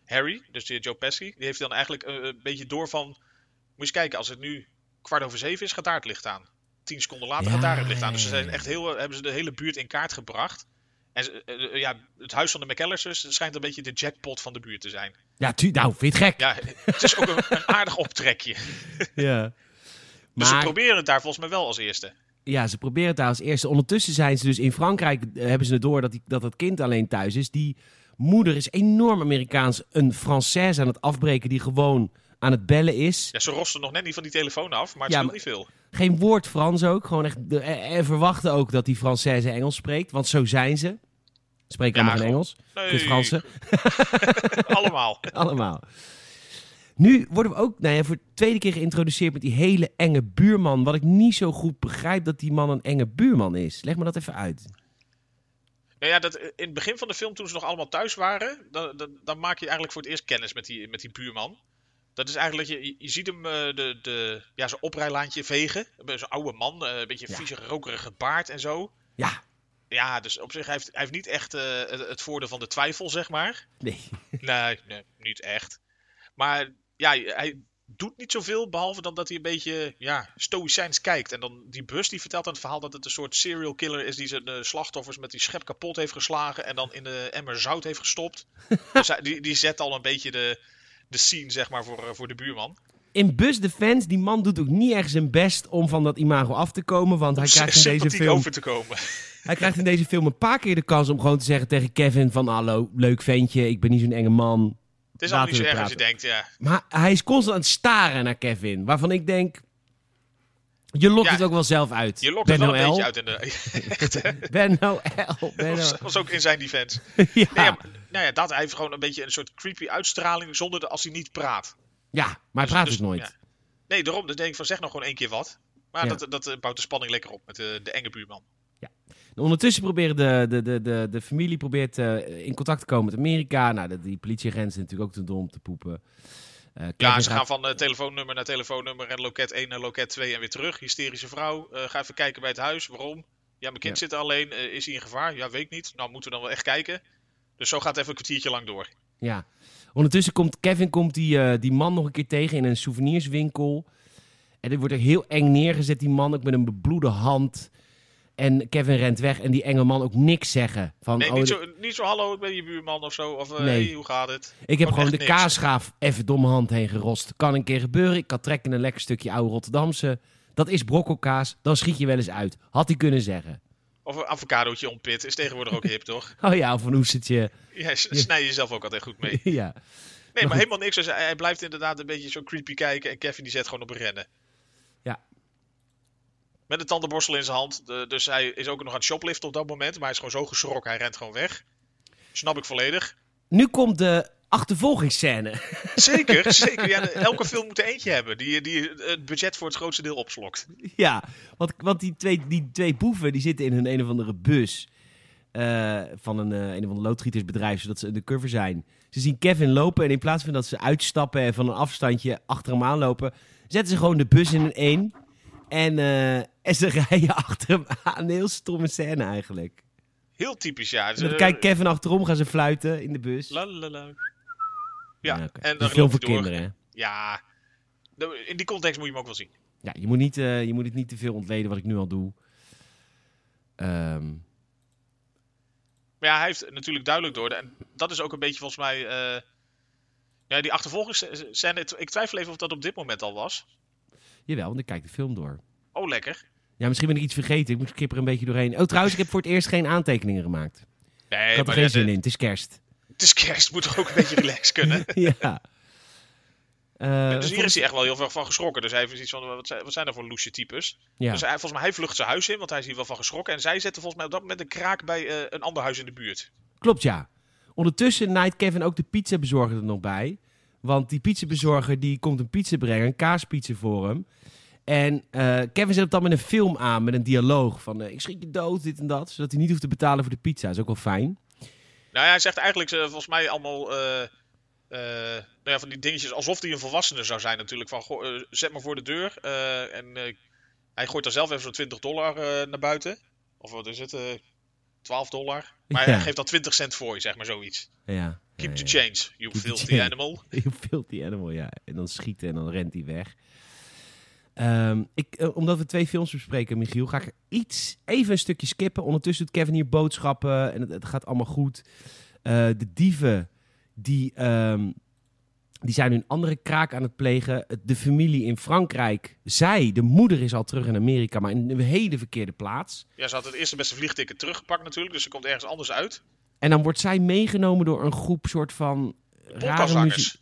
Harry, dus die Joe Pesci, die heeft dan eigenlijk een beetje door van. Moet je eens kijken, als het nu kwart over zeven is, gaat daar het licht aan. Tien seconden later Ja, gaat daar het licht aan. Dus ze zijn echt heel, eh, hebben ze de hele buurt in kaart gebracht. En ze- eh, eh, ja, het huis van de McAllisters schijnt een beetje de jackpot van de buurt te zijn. ja tu- nou, vind je het gek? Ja, het is ook een, een aardig optrekje. Ja. Dus ze Maar- proberen het daar volgens mij wel als eerste. Ja, ze proberen het daar als eerste. Ondertussen zijn ze dus in Frankrijk, hebben ze het door dat, die, dat het kind alleen thuis is. Die moeder is enorm Amerikaans. Een Française aan het afbreken die gewoon aan het bellen is. Ja, ze rosten nog net niet van die telefoon af, maar het Ja, maar- niet veel. Geen woord Frans ook. Gewoon echt, en en verwachten ook dat die Française Engels spreekt. Want zo zijn ze. Spreken Ja, allemaal geen gewoon- Engels. Nee, Kut Fransen. Allemaal. Allemaal. Nu worden we ook nou ja, voor de tweede keer geïntroduceerd met die hele enge buurman. Wat ik niet zo goed begrijp dat die man een enge buurman is. Leg me dat even uit. Nou ja, dat, in het begin van de film, toen ze nog allemaal thuis waren, dan, dan, dan maak je eigenlijk voor het eerst kennis met die, met die buurman. Dat is eigenlijk, je, je ziet hem uh, de, de, ja, zo'n oprijlaantje vegen. Zo'n oude man, uh, een beetje ja. vieze, rokerige baard en zo. Ja. Ja, dus op zich hij heeft hij heeft niet echt uh, het, het, voordeel van de twijfel, zeg maar. Nee. nee, nee, niet echt. Maar ja, hij doet niet zoveel, behalve dan dat hij een beetje ja, stoïcijns kijkt. En dan die bus die vertelt aan het verhaal dat het een soort serial killer is die zijn uh, slachtoffers met die schep kapot heeft geslagen en dan in de emmer zout heeft gestopt. dus hij, die, die zet al een beetje de, de scene, zeg maar, voor, uh, voor de buurman. In Bus Defense, die man doet ook niet erg zijn best om van dat imago af te komen, want hij krijgt in deze film... over te komen. Hij krijgt in deze film een paar keer de kans om gewoon te zeggen tegen Kevin van... Hallo, leuk ventje, ik ben niet zo'n enge man. Het is al niet zo erg als je denkt, ja. Maar hij is constant aan het staren naar Kevin. Waarvan ik denk... Je lokt Ja, het ook wel zelf uit. Je lokt ben het wel een beetje uit in de... Ben Noël. Ben Dat was- was ook in zijn defense. Ja. Nee, ja, nou ja, dat hij heeft gewoon een beetje een soort creepy uitstraling zonder de, als hij niet praat. ja, maar hij praat dus, dus- nooit. ja. Nee, daarom. Dan denk ik van zeg nog gewoon één keer wat. Maar Ja. dat, dat eh, bouwt de spanning lekker op met de, de enge buurman. Ondertussen proberen de, de, de, de, de familie probeert, eh, in contact te komen met Amerika. Nou, de- die politieagent is natuurlijk ook te dom te poepen. Eh, Ja, ze gaat- gaan van eh, telefoonnummer naar telefoonnummer en loket 1 naar loket 2 en weer terug. Hysterische vrouw. Ga even kijken bij het huis. Waarom? Ja, mijn kind Ja. zit er alleen. Is hij in gevaar? Ja, weet ik niet. Nou, moeten we dan wel echt kijken. Dus zo gaat het even een kwartiertje lang door. Ja. Ondertussen komt Kevin komt die, die man nog een keer tegen in een souvenirswinkel. En dit wordt er heel eng neergezet, die man ook met een bebloede hand. En Kevin rent weg en die enge man ook niks zeggen. Van, Nee, oh, niet, de- zo, niet zo hallo, ik ben je buurman of zo. Of eh, Nee. hey, hoe gaat het? ik heb gewoon de niks. kaasschaaf even door mijn hand heen gerost. Kan een keer gebeuren. Ik kan trekken een lekker stukje oude Rotterdamse. Dat is brokkelkaas. Dan schiet je wel eens uit. Had hij kunnen zeggen. Of een avocadootje ontpit. Is tegenwoordig ook hip, toch? Oh ja, of een oestertje. Ja, snij je jezelf ook altijd goed mee. ja. Nee, maar helemaal niks. Dus hij, hij blijft inderdaad een beetje zo creepy kijken. En Kevin die zet gewoon op rennen. Met een tandenborstel in zijn hand. De- dus hij is ook nog aan het shopliften op dat moment. Maar hij is gewoon zo geschrokken. Hij rent gewoon weg. Snap ik volledig. Nu komt de achtervolgingsscène. Zeker, zeker. Ja, elke film moet er eentje hebben. Die, die het budget voor het grootste deel opslokt. Ja, want, want die, twee, die twee boeven die zitten in hun een of andere bus eh, van een, eh, een of ander loodgietersbedrijf, zodat ze undercover zijn. Ze zien Kevin lopen en in plaats van dat ze uitstappen en van een afstandje achter hem aanlopen, zetten ze gewoon de bus in een één. En, eh, en ze rijden achter hem aan. Een heel stomme scène eigenlijk. Heel typisch, ja. Dan Ze- kijkt Kevin achterom, gaan ze fluiten in de bus. La, la, la. Ja, en dan film loopt voor door. kinderen, hè? Ja, in die context moet je hem ook wel zien. Ja, je moet, niet, eh, je moet het niet te veel ontleden wat ik nu al doe. Ehm, Maar ja, hij heeft natuurlijk duidelijk door. En dat is ook een beetje volgens mij. eh, ja, die achtervolgingsscène. Ik twijfel even of dat op dit moment al was. Jawel, want ik kijk de film door. Oh, lekker. Ja, misschien ben ik iets vergeten. Ik moet skip er een beetje doorheen. Oh, trouwens, ik heb voor het eerst geen aantekeningen gemaakt. Nee, Ik had er geen zin in. Het is kerst. Het is kerst, moet toch ook een beetje relaxed kunnen. ja. Eh, dus hier is hij echt wel heel veel van geschrokken. Dus hij heeft iets van: wat zijn, wat zijn er voor loesje types? ja. Dus hij, volgens mij hij vlucht zijn huis in, want hij is hier wel van geschrokken. En zij zetten volgens mij op dat moment een kraak bij eh, een ander huis in de buurt. Klopt, ja. Ondertussen naait Kevin ook de pizzabezorger er nog bij. Want die pizzabezorger die komt een pizza brengen, een kaaspizza voor hem. En eh, Kevin zet op dat met een film aan, met een dialoog van... eh, ik schrik je dood, dit en dat. Zodat hij niet hoeft te betalen voor de pizza. Dat is ook wel fijn. Nou ja, hij zegt eigenlijk eh, volgens mij allemaal. nou ja, van die dingetjes alsof hij een volwassene zou zijn natuurlijk. Van, zet maar voor de deur. en hij gooit daar zelf even zo'n 20 dollar naar buiten. Of wat is het? Eh 12 dollar. Maar Ja. hij geeft dan 20 cent voor je, zeg maar zoiets. Ja. Keep the change, you Keep the filthy change. animal. Vult die animal, ja. En dan schieten en dan rent hij weg. Ehm, ik, eh, omdat we twee films bespreken, Michiel, ga ik iets, even een stukje skippen. Ondertussen doet Kevin hier boodschappen en het, het gaat allemaal goed. Eh, de dieven, die, ehm, die zijn hun andere kraak aan het plegen. De familie in Frankrijk, zij, de moeder is al terug in Amerika, maar in een hele verkeerde plaats. Ja, ze had het eerste beste vliegticket teruggepakt natuurlijk. Dus ze komt ergens anders uit. En dan wordt zij meegenomen door een groep soort van rare muziek.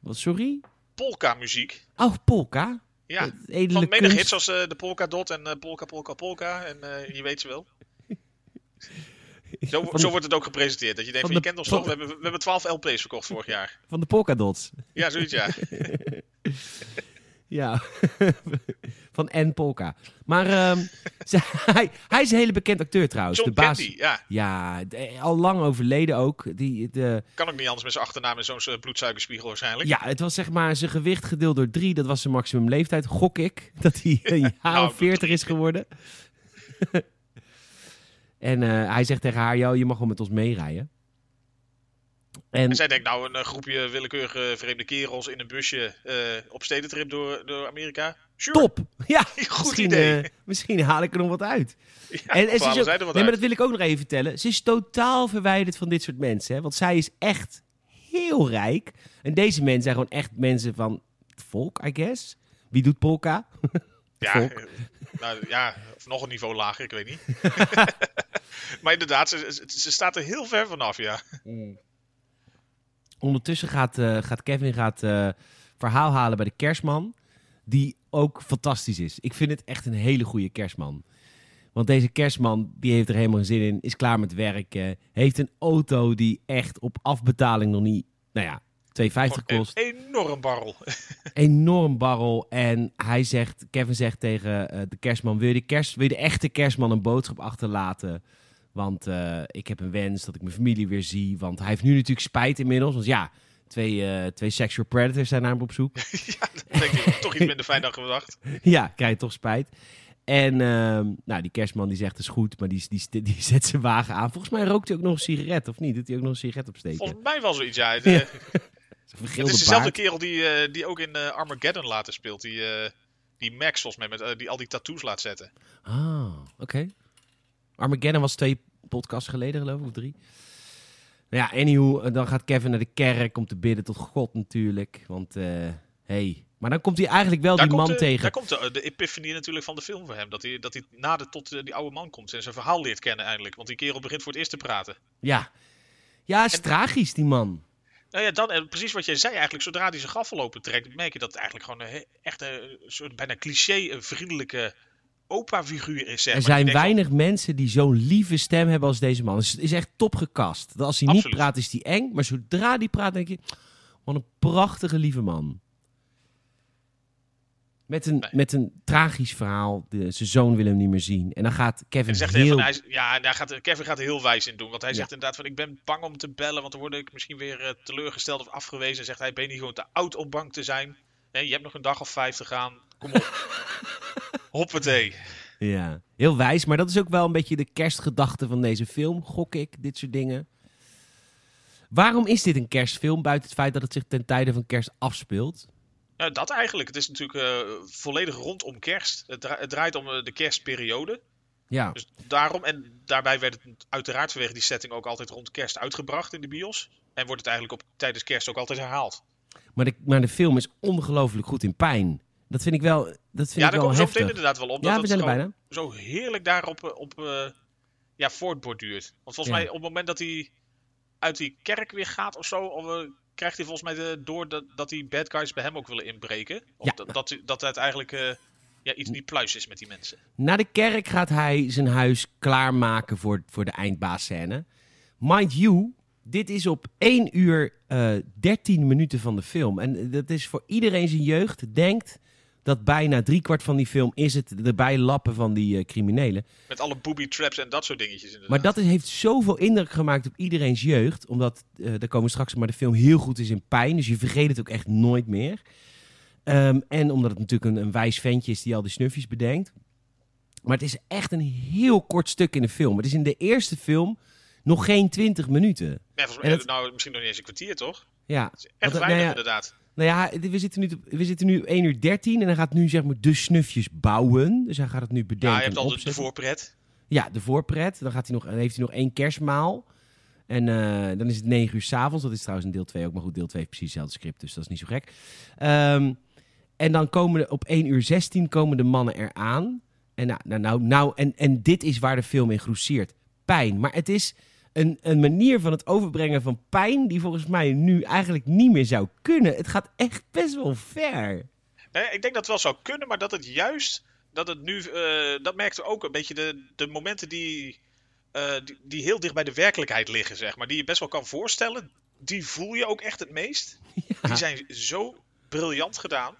Wat, sorry? Polka muziek. Oh, polka? Ja, van menig hits zoals eh, de Polka Dot en eh, Polka Polka Polka. En eh, je weet ze wel. Zo, zo wordt het ook gepresenteerd. Dat je denkt van van, je de kent ons toch? We hebben, we hebben 12 LP's verkocht vorig jaar. Van de polkadots. Ja, zoiets ja. Ja. van N. Polka. Maar ehm, ze- hij, hij is een hele bekend acteur trouwens. John de baas, Candy, ja. Ja, de- al lang overleden ook. Die, de, Kan ook niet anders met zijn achternaam en zo'n eh, bloedsuikerspiegel waarschijnlijk. ja, het was zeg maar zijn gewicht gedeeld door drie. Dat was zijn maximum leeftijd. Gok ik dat hij een jaar nou, of 40 is geworden. En eh, hij zegt tegen haar, "Yo, je mag wel met ons meerijden. En En zij denkt nou een eh, groepje willekeurige vreemde kerels in een busje eh, op stedentrip door, door Amerika. Sure. top! Ja, Goed misschien, idee. misschien haal ik er nog wat uit. Ja, en, en ze is ook- nee, maar dat wil ik ook nog even vertellen. Ze is totaal verwijderd van dit soort mensen. Hè? Want zij is echt heel rijk. En deze mensen zijn gewoon echt mensen van het volk, I guess. Wie doet polka? Ja, volk. nou, ja, of nog een niveau lager, ik weet niet. maar inderdaad, ze, staat er heel ver vanaf, ja. Ondertussen gaat, eh, gaat Kevin gaat, eh, verhaal halen bij de kerstman. Die ook fantastisch is. Ik vind het echt een hele goede kerstman. Want deze kerstman, die heeft er helemaal geen zin in. Is klaar met werken. Heeft een auto die echt op afbetaling nog niet... Nou ja, 2,50 Een kost. enorm barrel. Enorm barrel. En hij zegt, Kevin zegt tegen eh, de kerstman... Wil je, de kerst, wil je de echte kerstman een boodschap achterlaten? Want eh, ik heb een wens dat ik mijn familie weer zie. Want hij heeft nu natuurlijk spijt inmiddels. Want ja, twee, eh, twee sexual predators zijn naar hem op zoek. ja, dat denk ik toch iets minder fijn dan gedacht. ja, krijg je toch spijt. En ehm, nou, die kerstman die zegt, is goed. Maar die, die, die, zet zijn wagen aan. Volgens mij rookt hij ook nog een sigaret, of niet? Doet hij ook nog een sigaret opsteken? Volgens mij wel zoiets, ja. Ja. Het is dezelfde kerel die, eh, die ook in eh, Armageddon later speelt. Die, eh, die Max, volgens mij, met, die al die tattoos laat zetten. Ah, oké. Armageddon was twee podcasts geleden, geloof ik, of drie. Nou ja, anyhow, dan gaat Kevin naar de kerk om te bidden tot God natuurlijk. Want, eh hey. Maar dan komt hij eigenlijk wel Daar die man de, tegen. daar komt de, de epiphanie natuurlijk van de film voor hem. Dat hij, dat hij nader tot die oude man komt en zijn verhaal leert kennen eindelijk. Want die kerel begint voor het eerst te praten. Ja. Ja, is tragisch, die man. Nou ja, dan, precies wat jij zei eigenlijk. Zodra hij zijn gaffel open trekt, merk je dat het eigenlijk gewoon een echt een soort bijna cliché, een vriendelijke opa-figuur is. Zeg Er maar. zijn denkt van, weinig mensen die zo'n lieve stem hebben als deze man. Het is, echt top gekast. Dat Als hij niet praat, is hij eng. Maar zodra hij praat, denk je... Wat een prachtige lieve man. Met een, Nee. met een tragisch verhaal. De, zijn zoon wil hem niet meer zien. En dan gaat Kevin En zegt heel... hij van, hij, is- ja, daar gaat, Kevin gaat er heel wijs in doen. Want hij Ja. zegt inderdaad van, ik ben bang om te bellen, want dan word ik misschien weer eh, teleurgesteld of afgewezen. En zegt hij, ben je niet gewoon te oud om bang te zijn? Nee, je hebt nog een dag of vijf te gaan. Kom op. Hoppatee. Ja, heel wijs. Maar dat is ook wel een beetje de kerstgedachte van deze film, gok ik, dit soort dingen. Waarom is dit een kerstfilm, buiten het feit dat het zich ten tijde van kerst afspeelt? Nou, dat eigenlijk. Het is natuurlijk eh, volledig rondom kerst. Het, dra- het draait om eh, de kerstperiode. Ja, Dus daarom, en daarbij werd het uiteraard vanwege die setting ook altijd rond kerst uitgebracht in de bios. En wordt het eigenlijk op, tijdens kerst ook altijd herhaald. maar de, maar de film is ongelooflijk goed in pijn. Dat vind ik wel, dat vind ja, ik daar meteen heftig. inderdaad wel op. Ja, dat we zijn er bijna. zo heerlijk daarop eh, op, eh, ja, voortborduurt. Want volgens Ja. mij op het moment dat hij uit die kerk weer gaat of zo, of, krijgt hij volgens mij de, door dat, dat die bad guys bij hem ook willen inbreken. Of Ja. dat, dat, dat het eigenlijk eh, ja, iets niet pluis is met die mensen. Na de kerk gaat hij zijn huis klaarmaken voor, voor de eindbaasscène. Mind you, dit is op 1 uur eh 13 minuten van de film. En dat is voor iedereen zijn jeugd denkt dat bijna driekwart van die film is het erbij lappen van die eh, criminelen. Met alle booby traps en dat soort dingetjes inderdaad. Maar dat is, heeft zoveel indruk gemaakt op iedereen's jeugd. Omdat, daar komen we straks, maar de film heel goed is in pijn. Dus je vergeet het ook echt nooit meer. Ehm, en omdat het natuurlijk een, een wijs ventje is die al die snufjes bedenkt. Maar het is echt een heel kort stuk in de film. Het is in de eerste film nog geen 20 minuten. Volgens en mij, dat- nou, misschien nog niet eens een kwartier, toch? Ja, Dat is echt weinig nou ja, inderdaad. Nou ja, we zitten, nu, we zitten nu op 1 uur 13 en hij gaat nu zeg maar de snufjes bouwen. Dus hij gaat het nu bedenken Ja, je hebt en al de, voorpret. Ja, de voorpret. Dan, gaat hij nog, dan heeft hij nog één kerstmaal. En eh, dan is het 9 uur s'avonds. Dat is trouwens in deel 2 ook. Maar goed, deel 2 heeft precies hetzelfde script. Dus dat is niet zo gek. Ehm, en dan komen er op 1 uur 16 komen de mannen eraan. En, nou, nou, nou, nou, en, en dit is waar de film in groeseert. Pijn. Maar het is een, een manier van het overbrengen van pijn... die volgens mij nu eigenlijk niet meer zou kunnen. Het gaat echt best wel ver. Nee, ik denk dat het wel zou kunnen, maar dat het juist, dat het nu, eh, dat merkten we ook een beetje de, de momenten die, eh, die, die heel dicht bij de werkelijkheid liggen, zeg maar, die je best wel kan voorstellen, die voel je ook echt het meest. Die zijn zo briljant gedaan.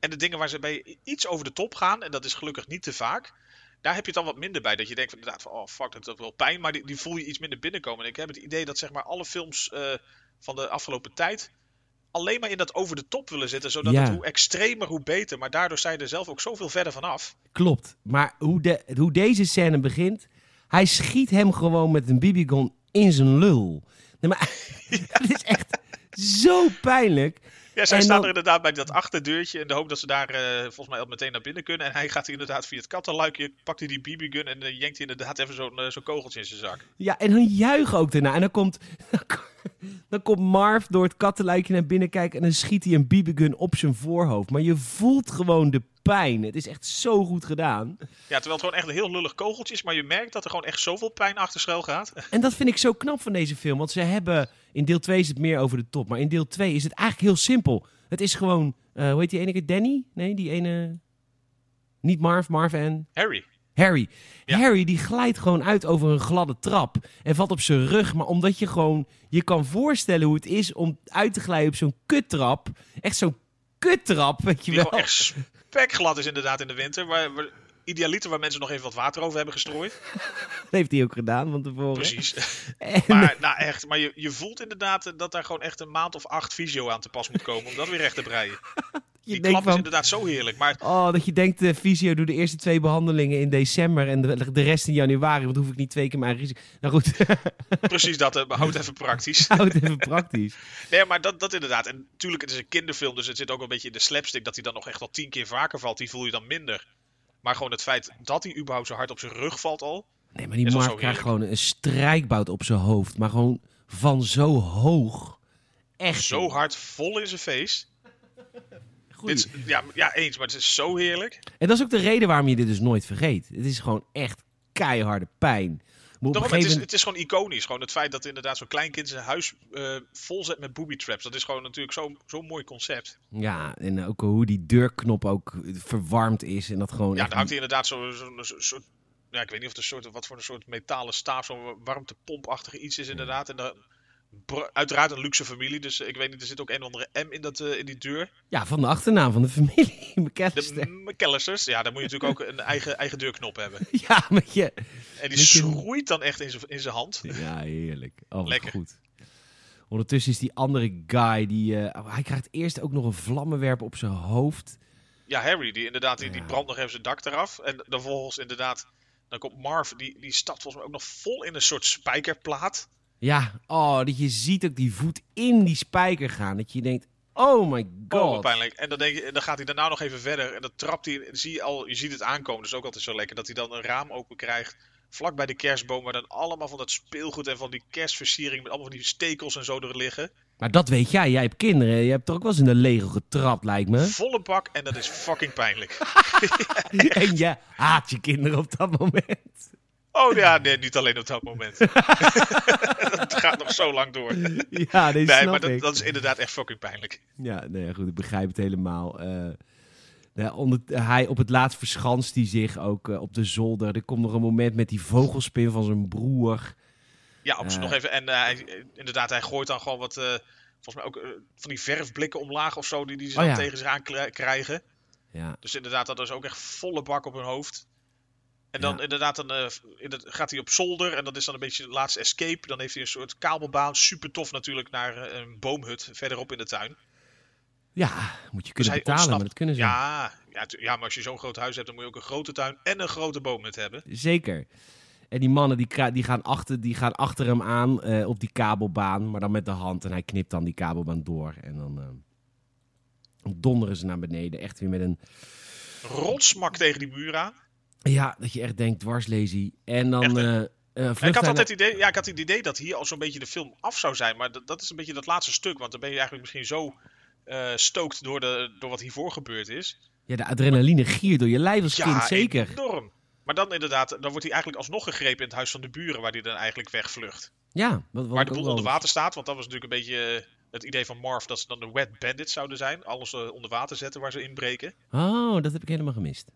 En de dingen waar ze bij iets over de top gaan, en dat is gelukkig niet te vaak, daar heb je het dan wat minder bij. Dat je denkt van, inderdaad van, oh fuck, dat is wel pijn, maar die, die voel je iets minder binnenkomen. En ik heb het idee dat zeg maar alle films eh, van de afgelopen tijd alleen maar in dat over de top willen zitten, zodat Ja. het hoe extremer, hoe beter. Maar daardoor zijn er zelf ook zoveel verder vanaf. Klopt. Maar hoe, de, hoe deze scène begint, hij schiet hem gewoon met een BB-gun in zijn lul. Nee, maar het is echt zo pijnlijk. Ja, zij En staan dan- er inderdaad bij dat achterdeurtje in de hoop dat ze daar eh, volgens mij al meteen naar binnen kunnen. En hij gaat inderdaad via het kattenluikje, pakt hij die BB-gun en uh, jenkt hij inderdaad even zo'n eh, zo'n kogeltje in zijn zak. Ja, en dan juichen ook daarna. En dan komt, dan komt Marv door het kattenluikje naar binnen kijken en dan schiet hij een BB-gun op zijn voorhoofd. Maar je voelt gewoon de pijn. Het is echt zo goed gedaan. Ja, terwijl het gewoon echt een heel lullig kogeltje is, maar je merkt dat er gewoon echt zoveel pijn achter schuil gaat. En dat vind ik zo knap van deze film. Want ze hebben, in deel 2 is het meer over de top. Maar in deel 2 is het eigenlijk heel simpel. Het is gewoon, eh, hoe heet die ene keer? Danny? Nee, die ene... Niet Marv, Marv en... Harry. Harry. Ja. Harry die glijdt gewoon uit over een gladde trap en valt op zijn rug. Maar omdat je gewoon je kan voorstellen hoe het is om uit te glijden op zo'n kuttrap. Echt zo'n kuttrap, weet je Die wel. echt spekglad is inderdaad in de winter. Waar, waar, idealiter waar mensen nog even wat water over hebben gestrooid. Dat heeft hij ook gedaan van tevoren. Precies. En- Maar, nou echt, maar je, je voelt inderdaad dat daar gewoon echt een maand of acht visio aan te pas moet komen om dat weer recht te breien. je Die denkt klap is van, inderdaad zo heerlijk. Maar oh, dat je denkt, de fysio doet de eerste twee behandelingen in december en de, de rest in januari. Want hoef ik niet twee keer mijn risico. Nou goed, precies dat, eh, houd even praktisch. houd even praktisch. Nee, maar dat, dat inderdaad. En natuurlijk, het is een kinderfilm, dus het zit ook een beetje in de slapstick. Dat hij dan nog echt wel tien keer vaker valt, die voel je dan minder. Maar gewoon het feit dat hij überhaupt zo hard op zijn rug valt al. Nee, maar die Is Mark krijgt gewoon een strijkbout op zijn hoofd. Maar gewoon van zo hoog. Echt. Zo hard vol in zijn face. Dit is- ja, ja, eens, maar het is zo heerlijk. En dat is ook de reden waarom je dit dus nooit vergeet. Het is gewoon echt keiharde pijn. Het, is, het is gewoon iconisch. Gewoon het feit dat inderdaad zo'n klein kind zijn huis eh, vol zet met booby traps. Dat is gewoon natuurlijk zo'n zo'n mooi concept. Ja, en ook hoe die deurknop ook verwarmd is. En dat gewoon Ja, echt... dan hangt hij inderdaad zo'n zo, zo, soort. Ja, ik weet niet of het een soort, wat voor een soort metalen staaf, zo'n warmtepompachtige iets is inderdaad. En dan, uiteraard een luxe familie, dus ik weet niet, er zit ook een of andere M in, dat, eh, in die deur. Ja, van de achternaam van de familie. De McAllister. McAllisters, ja, dan moet je natuurlijk ook een eigen, eigen deurknop hebben. Ja, met je... En die je- schroeit dan echt in zijn in zijn hand. Ja, heerlijk. Oh, Lekker. goed. Ondertussen is die andere guy, die, eh, hij krijgt eerst ook nog een vlammenwerper op zijn hoofd. Ja, Harry, die inderdaad, die, brandt nog even zijn dak eraf. En dan vervolgens inderdaad, dan komt Marv, die, die stapt volgens mij ook nog vol in een soort spijkerplaat. Ja, oh, dat je ziet ook die voet in die spijker gaan. Dat je denkt, oh my Oh, god. pijnlijk. En dan, denk je, dan gaat hij daarna nog even verder. En dan trapt hij, zie je al, je ziet het aankomen, dus ook altijd zo lekker, dat hij dan een raam open krijgt. Vlak bij de kerstboom, waar dan allemaal van dat speelgoed en van die kerstversiering met allemaal van die stekels en zo er liggen. maar dat weet jij, jij hebt kinderen. Je hebt toch ook wel eens in de Lego getrapt, lijkt me. Volle bak en dat is fucking pijnlijk. en je haat je kinderen op dat moment. Oh ja, nee, niet alleen op dat moment. dat gaat nog zo lang door. Ja, deze Nee, snap maar dat, dat is inderdaad echt fucking pijnlijk. Ja, nee, goed, ik begrijp het helemaal. Eh, ja, onder, hij, op het laatst verschanst hij zich ook eh, op de zolder. Er komt nog een moment met die vogelspin van zijn broer. Ja, op Eh. nog even. En hij, inderdaad, hij gooit dan gewoon wat, volgens mij ook van die verfblikken omlaag of zo, die, die ze Oh ja. tegen zich aan kri- krijgen. Ja, Dus inderdaad, dat is ook echt volle bak op hun hoofd. En dan Ja. inderdaad, dan, eh, gaat hij op zolder en dat is dan een beetje de laatste escape. Dan heeft hij een soort kabelbaan, super tof natuurlijk, naar eh, een boomhut verderop in de tuin. ja moet je Dus kunnen betalen, maar dat kunnen ze. Ja, ja, ja, maar als je zo'n groot huis hebt, dan moet je ook een grote tuin en een grote boomhut hebben. Zeker. En die mannen die, die, gaan, achter, die gaan achter hem aan eh, op die kabelbaan, maar dan met de hand. En hij knipt dan die kabelbaan door. En dan donderen ze naar beneden. Echt weer met een... Rotsmak tegen die muur aan. Ja, dat je echt denkt, dwarslazy. En dan... Echt, Ja, vlucht ik had altijd het idee, ja, ik had het idee dat hier al zo'n beetje de film af zou zijn. Maar dat, dat is een beetje dat laatste stuk. Want dan ben je eigenlijk misschien zo eh stookt door, de, door wat hiervoor gebeurd is. Ja, de adrenaline giert door je lijf als kind, zeker. enorm. Maar dan inderdaad, dan wordt hij eigenlijk alsnog gegrepen in het huis van de buren, waar hij dan eigenlijk wegvlucht. Ja, wat, wat waar de boel onder water staat, want dat was natuurlijk een beetje het idee van Marv dat ze dan de wet bandits zouden zijn. Alles onder water zetten waar ze inbreken. Oh, dat heb ik helemaal gemist.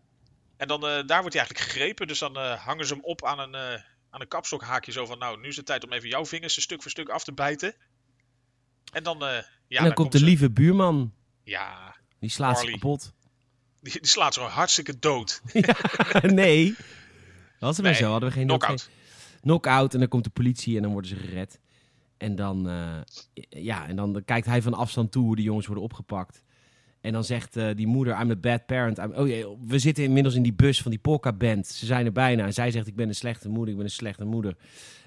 En dan, eh, daar wordt hij eigenlijk gegrepen, dus dan eh, hangen ze hem op aan een, eh, aan een kapstokhaakje zo van, nou, nu is het tijd om even jouw vingers een stuk voor stuk af te bijten. En dan, ja, en dan, komt de ze- lieve buurman. Ja, Die slaat ze kapot. Die, die slaat zo hartstikke dood. nee. Dat was maar Nee, zo. Hadden we geen Knockout. knock-out en dan komt de politie en dan worden ze gered. En dan, ja, en dan kijkt hij van afstand toe hoe de jongens worden opgepakt. En dan zegt eh, die moeder, I'm a bad parent. I'm- oh, jee, we zitten inmiddels in die bus van die polka-band. Ze zijn er bijna. En zij zegt, ik ben een slechte moeder, ik ben een slechte moeder.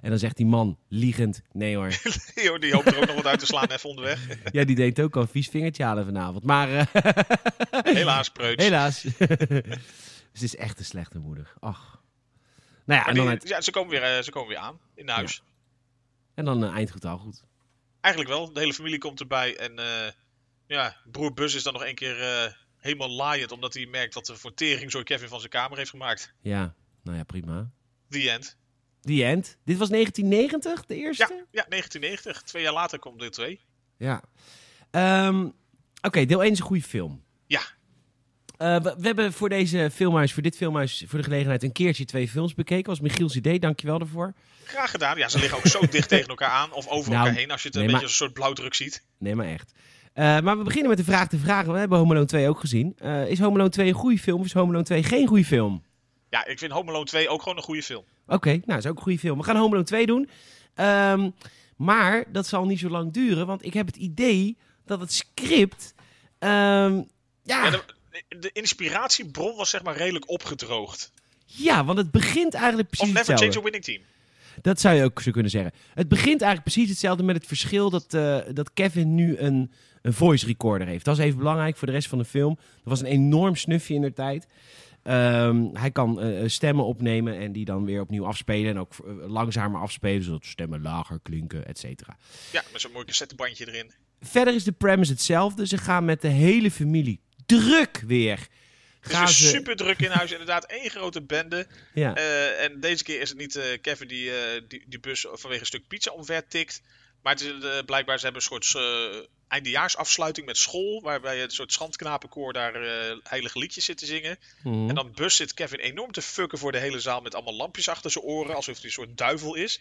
En dan zegt die man, liegend, nee hoor. Die hoopt er ook nog wat uit te slaan even onderweg. ja, die deed ook al een vies vingertje halen vanavond. Maar eh, Helaas, preuts. helaas. Ze is echt een slechte moeder. Ach. Nou ja, en dan, uit- ja, ze, komen weer, eh, ze komen weer aan in huis. en dan eh, eind goed al goed. Eigenlijk wel. De hele familie komt erbij. En ja, broer Bus is dan nog een keer eh, helemaal laaiend. Omdat hij merkt dat de voor tering zo Kevin van zijn kamer heeft gemaakt. Ja, nou ja, prima. The end. The end. Dit was 1990, de eerste? Ja, ja, 1990. Twee jaar later komt deel 2. Ja. Ehm, Oké, deel 1 is een goede film. Ja. Eh, we, we hebben voor deze filmhuis, voor dit filmhuis, voor de gelegenheid een keertje twee films bekeken. was Michiel's idee, dankjewel daarvoor. Graag gedaan. Ja, ze liggen ook zo dicht tegen elkaar aan. Of over Nou, elkaar heen. Als je het een beetje als een soort blauwdruk ziet. Nee, maar echt. Eh, maar we beginnen met de vraag te vragen. We hebben Home Alone 2 ook gezien. Eh, is Home Alone 2 een goede film of is Home Alone 2 geen goede film? Ja, ik vind Home Alone 2 ook gewoon een goede film. Oké, nou, is ook een goede film. We gaan Home Alone 2 doen. Ehm, maar dat zal niet zo lang duren, want ik heb het idee dat het script... ehm, ja, Ja, de, de inspiratiebron was zeg maar redelijk opgedroogd. ja, want het begint eigenlijk Of precies Never hetzelfde. Change a Winning Team. Dat zou je ook zo kunnen zeggen. Het begint eigenlijk precies hetzelfde met het verschil dat, eh, dat Kevin nu een, een voice recorder heeft. Dat is even belangrijk voor de rest van de film. Dat was een enorm snufje in de tijd. Ehm, hij kan eh, stemmen opnemen en die dan weer opnieuw afspelen. En ook eh, langzamer afspelen, zodat stemmen lager klinken, et cetera. Ja, met zo'n mooi cassettebandje erin. Verder is de premise hetzelfde. Ze gaan met de hele familie druk weer. Het Gaan is ze... weer super druk in huis. Inderdaad, één grote bende. Ja. Eh, en deze keer is het niet eh, Kevin die, eh, die die bus vanwege een stuk pizza omver tikt. Maar het is, blijkbaar ze hebben een soort eindejaarsafsluiting met school. Waarbij een soort schandknapenkoor daar heilige liedjes zit te zingen. Mhm. En dan bus zit Kevin enorm te fucken voor de hele zaal met allemaal lampjes achter zijn oren. Alsof hij een soort duivel is.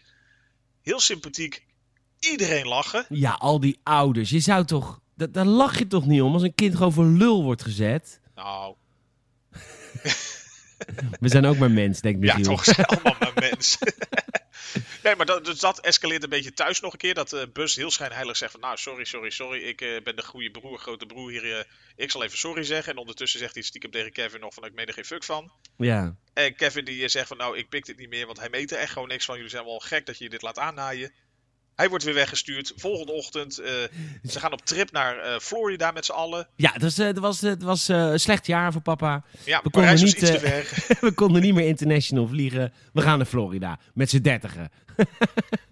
Heel sympathiek. Iedereen lachen. Ja, al die ouders. Je zou toch... da- Daar lach je toch niet om als een kind gewoon voor lul wordt gezet? Nou, We zijn ook maar mens, denkt ja Michiel. toch, zijn allemaal maar mensen. nee, maar dat, dus dat escaleert een beetje thuis nog een keer. Dat eh Bus heel schijnheilig zegt van... Nou, sorry, sorry, sorry. Ik eh, ben de goede broer, grote broer hier. eh, ik zal even sorry zeggen. En ondertussen zegt hij stiekem tegen Kevin nog van... Ik meen er geen fuck van. Ja. En Kevin die zegt van... Nou, ik pik dit niet meer, want hij meet er echt gewoon niks van. Jullie zijn wel gek dat je dit laat aannaaien. Hij wordt weer weggestuurd. Volgende ochtend, eh, ze gaan op trip naar eh, Florida met z'n allen. Ja, dat was, eh, dat was, het was een slecht jaar voor papa. Ja, We konden niet, iets te ver. We konden niet meer international vliegen. We gaan naar Florida. Met z'n dertigen.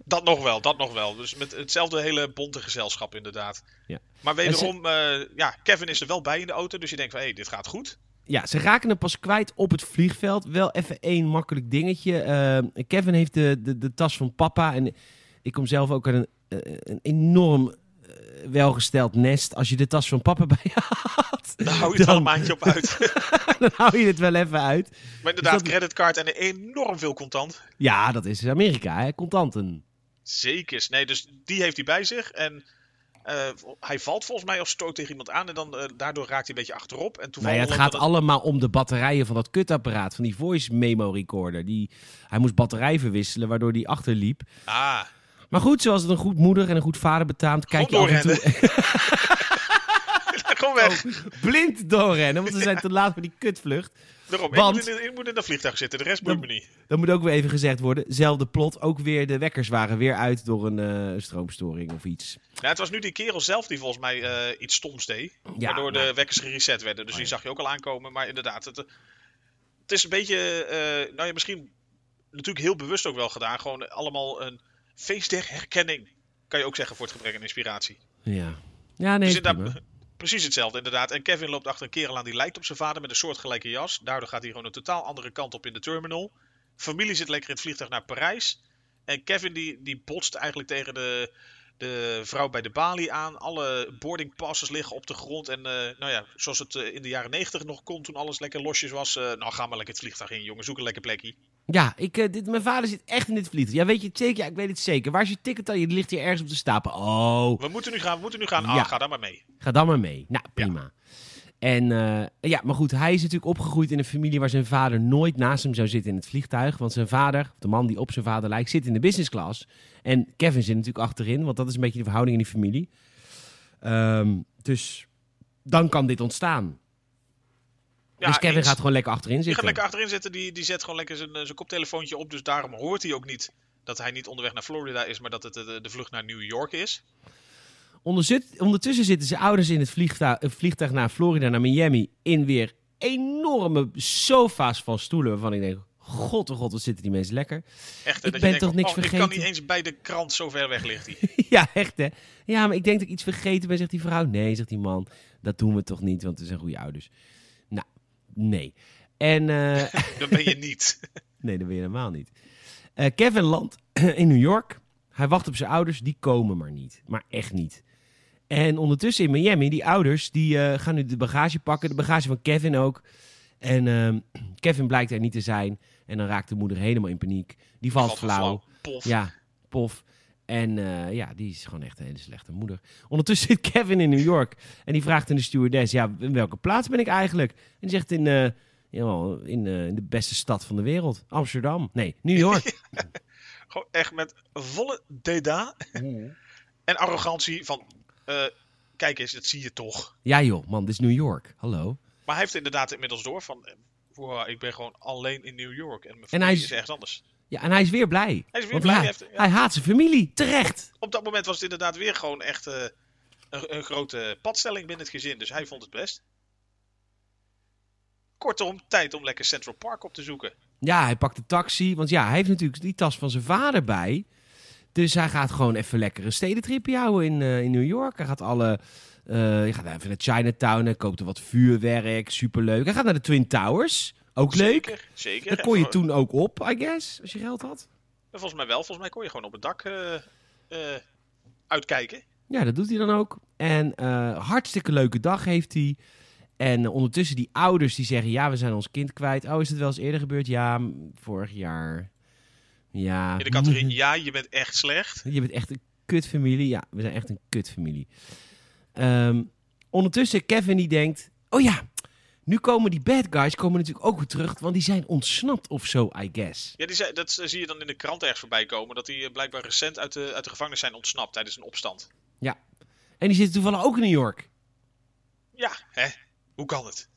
Dat nog wel, dat nog wel. Dus met hetzelfde hele bonte gezelschap inderdaad. Ja. Maar wederom, ja, Kevin is er wel bij in de auto. Dus je denkt van, hé, hey, dit gaat goed. Ja, ze raken hem pas kwijt op het vliegveld. Wel even één makkelijk dingetje. Kevin heeft de, de, de tas van papa. En ik kom zelf ook uit een, eh, een enorm eh, welgesteld nest. Als je de tas van papa bij je had, Daar hou je het Dan- al een maandje op uit. dan hou je het wel even uit. maar inderdaad, dat- creditcard en enorm veel contant. Ja, dat is Amerika, hè? Contanten. Zekers. Nee, dus die heeft hij bij zich. En eh, hij valt volgens mij of stoot tegen iemand aan. En dan, daardoor raakt hij een beetje achterop. En Nou ja, het gaat dat- allemaal om de batterijen van dat kutapparaat. Van die voice memo recorder. Die, hij moest batterij verwisselen, waardoor die achterliep. Ah, Maar goed, zoals het een goed moeder en een goed vader betaamt, kijk je af en toe gewoon weg. blind doorrennen. Want ze zijn te laat voor die kutvlucht. Daarom, Want- ik, moet in, ik moet in dat vliegtuig zitten. De rest boeit me niet. Dan moet ook weer even gezegd worden, zelfde plot. Ook weer de wekkers waren weer uit door een eh, stroomstoring of iets. Ja, het was nu die kerel zelf die volgens mij eh, iets stoms deed. Ja, waardoor de wekkers gereset werden. Dus Oh, die ja. zag je ook al aankomen. Maar inderdaad, het, het is een beetje... eh, nou ja, misschien natuurlijk heel bewust ook wel gedaan. Gewoon allemaal een feest der herkenning. Kan je ook zeggen voor het gebrek aan inspiratie. Ja, ja nee, dus precies hetzelfde inderdaad. En Kevin loopt achter een kerel aan die lijkt op zijn vader met een soortgelijke jas. Daardoor gaat hij gewoon een totaal andere kant op in de terminal. Familie zit lekker in het vliegtuig naar Parijs. En Kevin die, die botst eigenlijk tegen de, de vrouw bij de balie aan. Alle boarding passes liggen op de grond. En eh, nou ja, zoals het eh, in de jaren 90 nog kon toen alles lekker losjes was. eh, nou, ga maar lekker het vliegtuig in, jongen. Zoek een lekker plekje. Ja, ik, eh, dit, mijn vader zit echt in dit vliegtuig. Ja, weet je het zeker? Ja, ik weet het zeker. Waar is je ticket dan? Je ligt hier ergens op de stapel. Oh, We moeten nu gaan, we moeten nu gaan. Ja. Ah, ga daar maar mee. ga dan maar mee. Nou, prima. En eh, ja, maar goed, hij is natuurlijk opgegroeid in een familie waar zijn vader nooit naast hem zou zitten in het vliegtuig. Want zijn vader, de man die op zijn vader lijkt, zit in de business class. En Kevin zit natuurlijk achterin, want dat is een beetje de verhouding in die familie. Ehm, dus dan kan dit ontstaan. Ja, dus Kevin eens. gaat gewoon lekker achterin Die zitten. gaat lekker achterin zitten, die, die zet gewoon lekker zijn, eh, zijn koptelefoontje op. Dus daarom hoort hij ook niet dat hij niet onderweg naar Florida is, maar dat het de, de vlucht naar New York is. Ondertussen zitten zijn ouders in het vliegtuig, het vliegtuig naar Florida, naar Miami, in weer enorme sofa's van stoelen. Waarvan ik denk, god oh god, wat zitten die mensen lekker. Echt, hè, Ik dat ben denkt, toch niks oh, Ik kan vergeten? niet eens bij de krant, zo ver weg ligt hij. ja, echt hè. Ja, maar ik denk dat ik iets vergeten ben, zegt die vrouw. Nee, zegt die man, dat doen we toch niet, want we zijn goede ouders. Nee. En, eh, Dat ben je niet. nee, dat ben je helemaal niet. Eh, Kevin landt in New York. Hij wacht op zijn ouders, die komen maar niet. Maar echt niet. En ondertussen in Miami, die ouders, die eh, gaan nu de bagage pakken. De bagage van Kevin ook. En ehm, Kevin blijkt er niet te zijn. En dan raakt de moeder helemaal in paniek. Die valt, Valt flauw. Pof. Ja, pof. En eh, ja, die is gewoon echt een hele slechte moeder. Ondertussen zit Kevin in New York. En die vraagt aan de stewardess, ja, in welke plaats ben ik eigenlijk? En die zegt in, ja, in, eh, in de beste stad van de wereld. Amsterdam. Nee, New York. Gewoon echt met volle deda en arrogantie van... kijk eens, dat zie je toch. ja joh, man, dit is New York. Hallo. Maar hij heeft inderdaad inmiddels door van... wow, ik ben gewoon alleen in New York en mijn En familie hij is- ergens anders. Ja, en hij is weer blij. Hij is weer blij. ja, Hij, heeft- ja, hij haat zijn familie. Terecht. Op dat moment was het inderdaad weer gewoon echt eh, een, een grote padstelling binnen het gezin. Dus hij vond het best. Kortom, tijd om lekker Central Park op te zoeken. Ja, hij pakt de taxi. Want ja, hij heeft natuurlijk die tas van zijn vader bij. Dus hij gaat gewoon even lekker een stedentripje houden in, eh, in New York. Hij gaat alle... eh, hij gaat even naar Chinatown. Hij koopt er wat vuurwerk. Superleuk. Hij gaat naar de Twin Towers. Ook leuk. Zeker. Daar kon je En toen ook op, I guess. Als je geld had. Volgens mij wel. Volgens mij kon je gewoon op het dak eh, eh, uitkijken. Ja, dat doet hij dan ook. En eh, hartstikke leuke dag heeft hij. En ondertussen die ouders die zeggen... Ja, we zijn ons kind kwijt. Oh, is het wel eens eerder gebeurd? Ja, vorig jaar. Ja. In de categorie, ja, je bent echt slecht. Je bent echt een kutfamilie. Ja, we zijn echt een kutfamilie. Ehm, ondertussen, Kevin die denkt... Oh ja, nu komen die bad guys komen natuurlijk ook weer terug. Want die zijn ontsnapt of zo, I guess. Ja, die zei, dat zie je dan in de krant ergens voorbij komen. Dat die eh, blijkbaar recent uit de, uit de gevangenis zijn ontsnapt tijdens een opstand. En die zitten toevallig ook in New York. Ja, hè? Hoe kan het?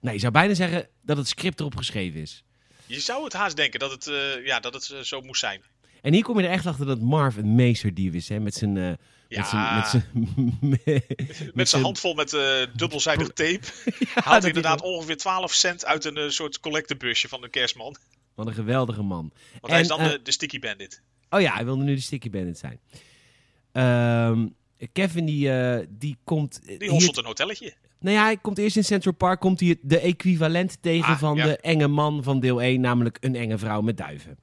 Nou, je zou bijna zeggen dat het script erop geschreven is. Je zou het haast denken dat het, eh, ja, dat het eh, zo moest zijn. En hier kom je er echt achter dat Marv een meesterdief is, hè? Met zijn... Met zijn, Ja, met zijn, met zijn hand vol met eh, dubbelzijdig tape. Ja, haalt inderdaad ongeveer 12 cent uit een eh, soort collectebusje van de kerstman. Wat een geweldige man. Want hij is dan eh, de, de sticky bandit. Oh ja, hij wilde nu de Sticky Bandit zijn. Ehm, Kevin die, die komt... Die hosselt een hotelletje. Nou ja, hij komt eerst in Central Park, komt hij het- de equivalent tegen Ah, van ja. de enge man van deel 1, namelijk een enge vrouw met duiven.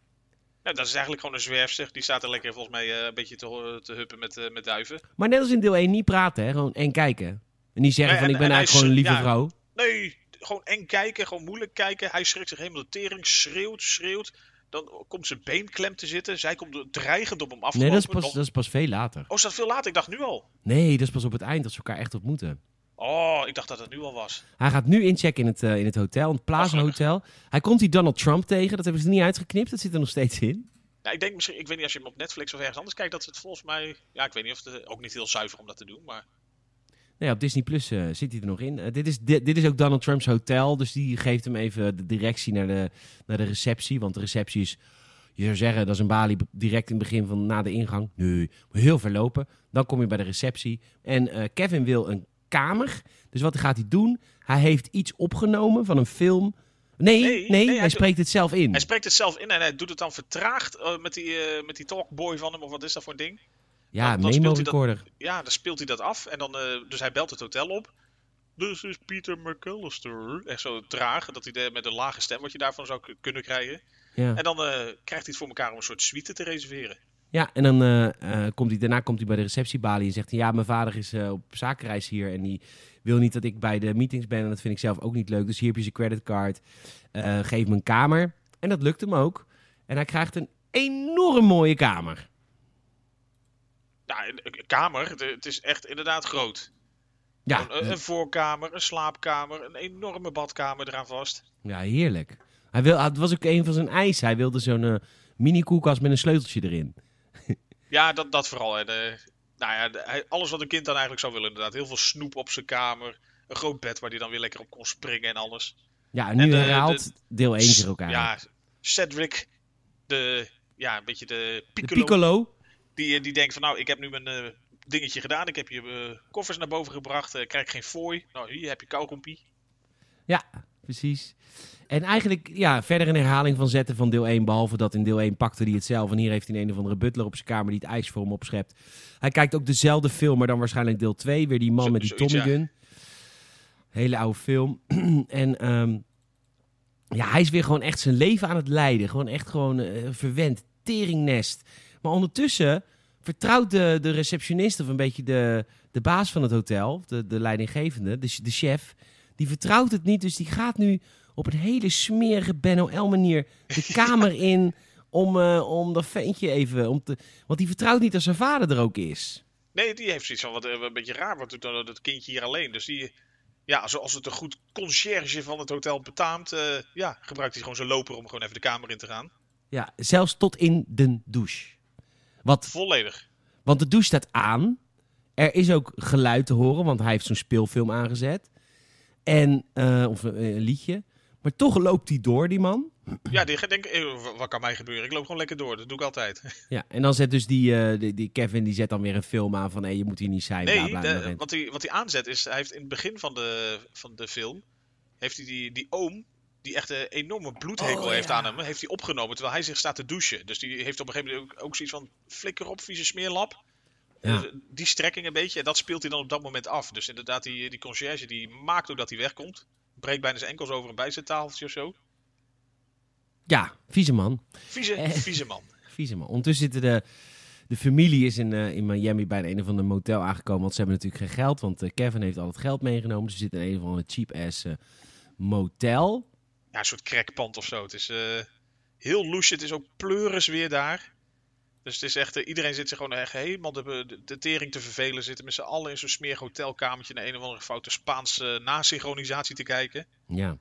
Nou, dat is eigenlijk gewoon een zwerfster. Die staat er lekker volgens mij eh, een beetje te, te huppen met, eh, met duiven. Maar net als in deel 1 niet praten, hè? gewoon eng kijken. En niet zeggen van en- ik ben en eigenlijk gewoon een lieve ja. vrouw. Nee, gewoon eng kijken, gewoon moeilijk kijken. Hij schrikt zich helemaal de tering, schreeuwt, schreeuwt. Dan komt zijn been klem te zitten. Zij komt dreigend op hem af te Nee, dat is, pas, Nog- dat is pas veel later. Oh, is dat veel later? Ik dacht nu al. Nee, dat is pas op het eind dat ze elkaar echt ontmoeten. Oh, ik dacht dat het nu al was. Hij gaat nu inchecken in het, eh, in het hotel, in het Plaza. Hotel. Hij komt die Donald Trump tegen, dat hebben ze niet uitgeknipt, dat zit er nog steeds in. Ja, ik denk misschien, ik weet niet als je hem op Netflix of ergens anders kijkt, dat het volgens mij, ja, ik weet niet of het eh, ook niet heel zuiver om dat te doen, maar Nee, op Disney Plus eh, zit hij er nog in. Dit, is, dit, dit is ook Donald Trumps hotel, dus die geeft hem even de directie naar de, naar de receptie. Want de receptie is, je zou zeggen, dat is een balie direct in het begin van na de ingang. Nee, moet heel ver lopen. Dan kom je bij de receptie. En Kevin wil een kamer. Dus wat gaat hij doen? Hij heeft iets opgenomen van een film. Nee, nee, Nee, nee, hij, spreekt het zelf in. hij spreekt het zelf in en hij doet het dan vertraagd eh, met, die, eh, met die talkboy van hem, of wat is dat voor een ding? ja, dan- dan speelt memo hij dat- recorder. Ja, dan speelt hij dat af en dan, eh, dus hij belt het hotel op. This is Peter McAllister. Echt zo traag, dat hij de, met een lage stem wat je daarvan zou kunnen krijgen. Ja. En dan krijgt hij het voor elkaar om een soort suite te reserveren. Ja, en dan eh, eh, komt hij, daarna komt hij bij de receptiebalie en zegt hij... Ja, mijn vader is eh, op zakenreis hier en die wil niet dat ik bij de meetings ben. En dat vind ik zelf ook niet leuk. Dus hier heb je zijn creditcard. Geef me een kamer. En dat lukt hem ook. En hij krijgt een enorm mooie kamer. Ja, een, kamer, het, is echt inderdaad groot. Ja, een, een voorkamer, een slaapkamer, een enorme badkamer eraan vast. ja heerlijk. Hij wil, het was ook een van zijn eisen. Hij wilde zo'n mini koelkast met een sleuteltje erin. Ja, dat, dat vooral. Hè. De, nou ja, de- alles wat een kind dan eigenlijk zou willen inderdaad. Heel veel snoep op zijn kamer. Een groot bed waar hij dan weer lekker op kon springen en alles. Ja, en nu En de- herhaalt deel 1 zich ook aan. Ja, Cedric, de, ja, een beetje de piccolo, Piccolo. Die, die denkt van nou, ik heb nu mijn eh, dingetje gedaan. Ik heb je eh, koffers naar boven gebracht. eh, krijg geen fooi. Nou, hier heb je kauwgompie. Ja, precies. En eigenlijk, ja, verder een herhaling van zetten van deel 1. Behalve dat in deel 1 pakte hij het zelf. En hier heeft hij een of andere butler op zijn kamer die het ijs voor hem opschept. Hij kijkt ook dezelfde film, maar dan waarschijnlijk deel 2. Weer die man Zo- met die zoiets, Tommy ja. gun. Hele oude film. en ehm, ja, hij is weer gewoon echt zijn leven aan het leiden. Gewoon echt gewoon eh, verwend. Teringnest. Maar ondertussen vertrouwt de, de receptionist of een beetje de, de baas van het hotel, de, de leidinggevende, de, de chef, die vertrouwt het niet. Dus die gaat nu op een hele smerige Ben L manier de kamer in om, eh, om dat ventje even... Om te, want die vertrouwt niet dat zijn vader er ook is. Nee, die heeft zoiets van wat eh, een beetje raar. Wat doet dan dat kindje hier alleen? Dus die, ja, zoals het een goed conciërge van het hotel betaamt, eh, ja, gebruikt hij gewoon zijn loper om gewoon even de kamer in te gaan. Ja, zelfs tot in de douche. Wat, Volledig. want de douche staat aan. Er is ook geluid te horen, want hij heeft zo'n speelfilm aangezet. En, eh, of een, een liedje. Maar toch loopt hij door, die man. Ja, die gaat denken, eh, wa- wat kan mij gebeuren? Ik loop gewoon lekker door. Dat doe ik altijd. Ja, en dan zet dus die, eh, die, die Kevin, die zet dan weer een film aan van... hé, je moet hier niet zijn, bla Nee, bla. de- dan rent- wat, hij, wat hij aanzet is, hij heeft in het begin van de, van de film, heeft hij die, die oom, die echt een enorme bloedhekel Oh, heeft ja. aan hem, heeft hij opgenomen terwijl hij zich staat te douchen. Dus die heeft op een gegeven moment ook, ook zoiets van, flikker op, vieze smeerlap. Ja. Eh, Die strekking een beetje, en dat speelt hij dan op dat moment af. Dus inderdaad, die, die conciërge, die maakt ook dat hij wegkomt. Breekt bijna zijn enkels over een bijzettafeltje of zo. Ja, vieze man. Vieze, Eh. vieze man. Vieze man. Ondertussen zitten de, de familie is in, eh, in Miami bij een of ander motel aangekomen. Want ze hebben natuurlijk geen geld. Want Kevin heeft al het geld meegenomen. Dus ze zitten in een of andere cheap-ass motel. Ja, een soort crackpand of zo. Het is heel loesje. Het is ook pleuris weer daar. Dus het is echt, eh, iedereen zit zich gewoon echt helemaal de, de, de tering te vervelen. Zitten met z'n allen in zo'n smerig hotelkamertje naar een of andere foute Spaanse nasynchronisatie te kijken. Ja.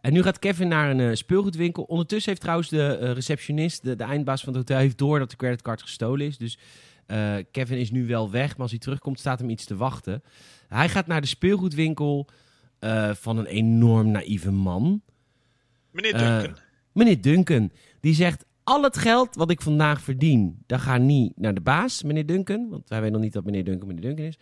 En nu gaat Kevin naar een eh, speelgoedwinkel. Ondertussen heeft trouwens de eh, receptionist, de, de eindbaas van het hotel, heeft door dat de creditcard gestolen is. Dus Kevin is nu wel weg, maar als hij terugkomt staat hem iets te wachten. Hij gaat naar de speelgoedwinkel van een enorm naïeve man. Meneer Duncan, Meneer Duncan, die zegt... Al het geld wat ik vandaag verdien, dat gaat niet naar de baas, meneer Duncan. Want wij weten nog niet dat meneer Duncan meneer Duncan is.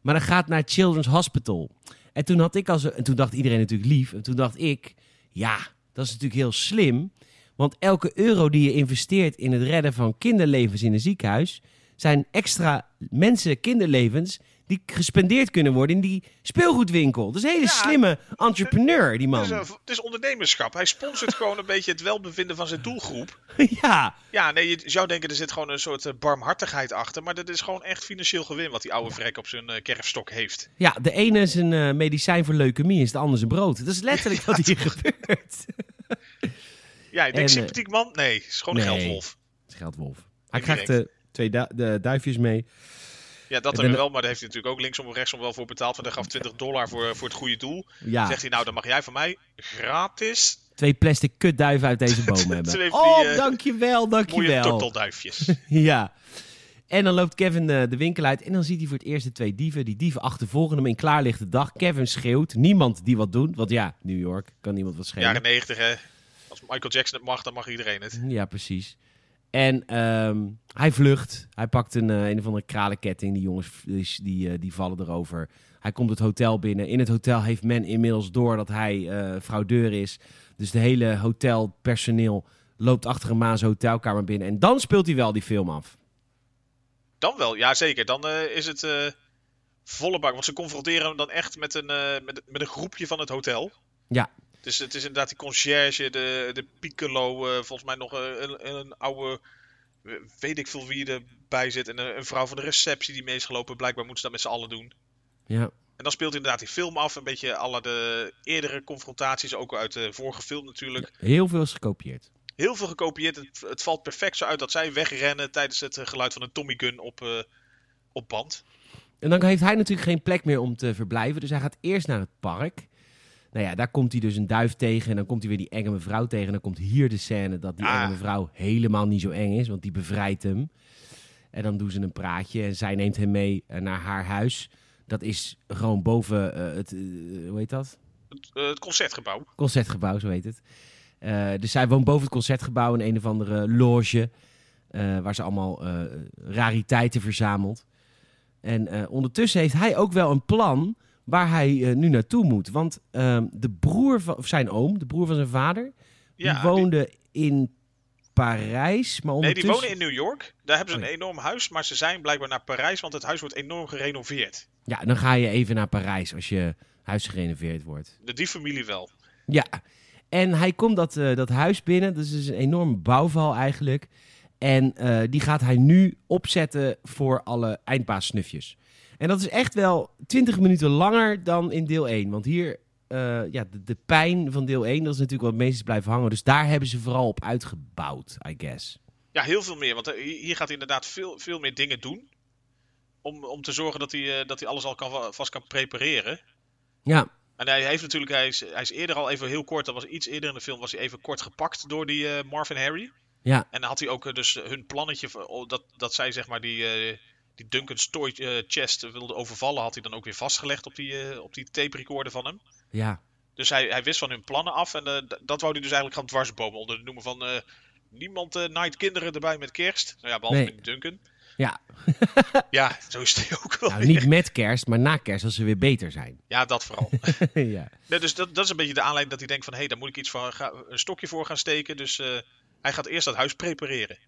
Maar dat gaat naar Children's Hospital. En toen, had ik als, en toen dacht iedereen natuurlijk lief. En toen dacht ik, ja, dat is natuurlijk heel slim. Want elke euro die je investeert in het redden van kinderlevens in een ziekenhuis... zijn extra mensen, kinderlevens, die gespendeerd kunnen worden in die speelgoedwinkel. Dat is een hele Ja, slimme entrepreneur, die het, is, man. het is ondernemerschap. Hij sponsort gewoon een beetje het welbevinden van zijn doelgroep. ja, Ja, nee, je zou denken er zit gewoon een soort eh, barmhartigheid achter. Maar dat is gewoon echt financieel gewin wat die oude vrek op zijn eh, kerfstok heeft. Ja, de ene is een eh, medicijn voor leukemie, is de ander zijn brood. Dat is letterlijk wat hier gebeurt. Ja, ik denk En, sympathiek man? Nee, het is gewoon een geldwolf. Het is Geldwolf. Hij krijgt de twee du- de duifjes mee. Ja, dat Ik er ben- wel, maar daar heeft hij natuurlijk ook linksom of rechtsom wel voor betaald. Want hij gaf 20 dollar voor, voor het goede doel. Ja, Zegt hij nou, dan mag jij van mij gratis twee plastic kutduiven uit deze boom hebben. Oh, eh, dankjewel, mooie dankjewel. tortelduifjes. Ja. En dan loopt Kevin eh, de winkel uit en dan ziet hij voor het eerst de twee dieven. Die dieven achtervolgen hem in klaarlichte dag. Kevin schreeuwt, niemand die wat doet. Want ja, New York, kan niemand wat schreeuwen. Jaren 90 hè. Als Michael Jackson het mag, dan mag iedereen het. Ja, precies. En ehm, hij vlucht. Hij pakt een, eh, een of andere kralenketting. Die jongens die, die, eh, die vallen erover. Hij komt het hotel binnen. In het hotel heeft men inmiddels door dat hij eh, fraudeur is. Dus de hele hotelpersoneel loopt achter een maas hotelkamer binnen. En dan speelt hij wel die film af. Dan wel, ja zeker. Dan is het volle bak. Want ze confronteren hem dan echt met een, met, met een groepje van het hotel. Ja. Dus het is inderdaad die conciërge, de, de piccolo, eh, volgens mij nog een, een, een oude, eh, weet ik veel wie erbij zit. En een, een vrouw van de receptie die mee is gelopen. Blijkbaar moeten ze dat met z'n allen doen. Ja. En dan speelt inderdaad die film af. Een beetje alle de eerdere confrontaties, ook uit de vorige film natuurlijk. Heel veel is gekopieerd. Heel veel gekopieerd. Het, het valt perfect zo uit dat zij wegrennen tijdens het eh, geluid van een Tommy Gun op, eh, op band. en dan heeft hij natuurlijk geen plek meer om te verblijven. Dus hij gaat eerst naar het park. Nou ja, daar komt hij dus een duif tegen. En dan komt hij weer die enge mevrouw tegen. En dan komt hier de scène dat die Ah. enge mevrouw helemaal niet zo eng is. Want die bevrijdt hem. En dan doen ze een praatje. En zij neemt hem mee eh, naar haar huis. Dat is gewoon boven eh, het... eh, hoe heet dat? Het, het concertgebouw. Concertgebouw, zo heet het. Dus zij woont boven het concertgebouw in een of andere loge. waar ze allemaal rariteiten verzamelt. En ondertussen heeft hij ook wel een plan waar hij eh, nu naartoe moet. Want ehm, de broer van of zijn oom, de broer van zijn vader, Ja, die woonde in Parijs. Maar Nee, die wonen in New York. Daar hebben ze Oh, een enorm huis, maar ze zijn blijkbaar naar Parijs, want het huis wordt enorm gerenoveerd. Ja, dan ga je even naar Parijs als je huis gerenoveerd wordt. De, die familie wel. Ja, en hij komt dat, eh, dat huis binnen. Dat is dus een enorme bouwval eigenlijk. En eh, die gaat hij nu opzetten voor alle eindpaassnufjes. En dat is echt wel 20 minuten langer dan in deel 1. Want hier, eh, ja, de, de pijn van deel 1, dat is natuurlijk wat meest is blijven hangen. Dus daar hebben ze vooral op uitgebouwd, I guess. Ja, heel veel meer. Want eh, hier gaat hij inderdaad veel, veel meer dingen doen. Om, om te zorgen dat hij, eh, dat hij alles al kan, vast kan prepareren. Ja, En hij heeft natuurlijk, hij is, hij is eerder al even heel kort, dat was iets eerder in de film, was hij even kort gepakt door die Marvin Harry. ja, En dan had hij ook dus hun plannetje, oh, dat, dat zij zeg maar die, die Duncan's toy eh, chest wilde overvallen, had hij dan ook weer vastgelegd op die, eh, op die tape recorder van hem. ja. Dus hij, hij wist van hun plannen af en eh, dat wou hij dus eigenlijk gaan dwarsbomen onder de noemen van... niemand naait kinderen erbij met kerst. Nou ja, behalve Nee. met Duncan. Ja, Ja, zo is hij ook wel nou, niet met kerst, maar na kerst als ze weer beter zijn. Ja, dat vooral. ja. Nee, dus dat, dat is een beetje de aanleiding dat hij denkt van... hé, hey, daar moet ik iets van, ga, een stokje voor gaan steken. Dus hij gaat eerst dat huis prepareren.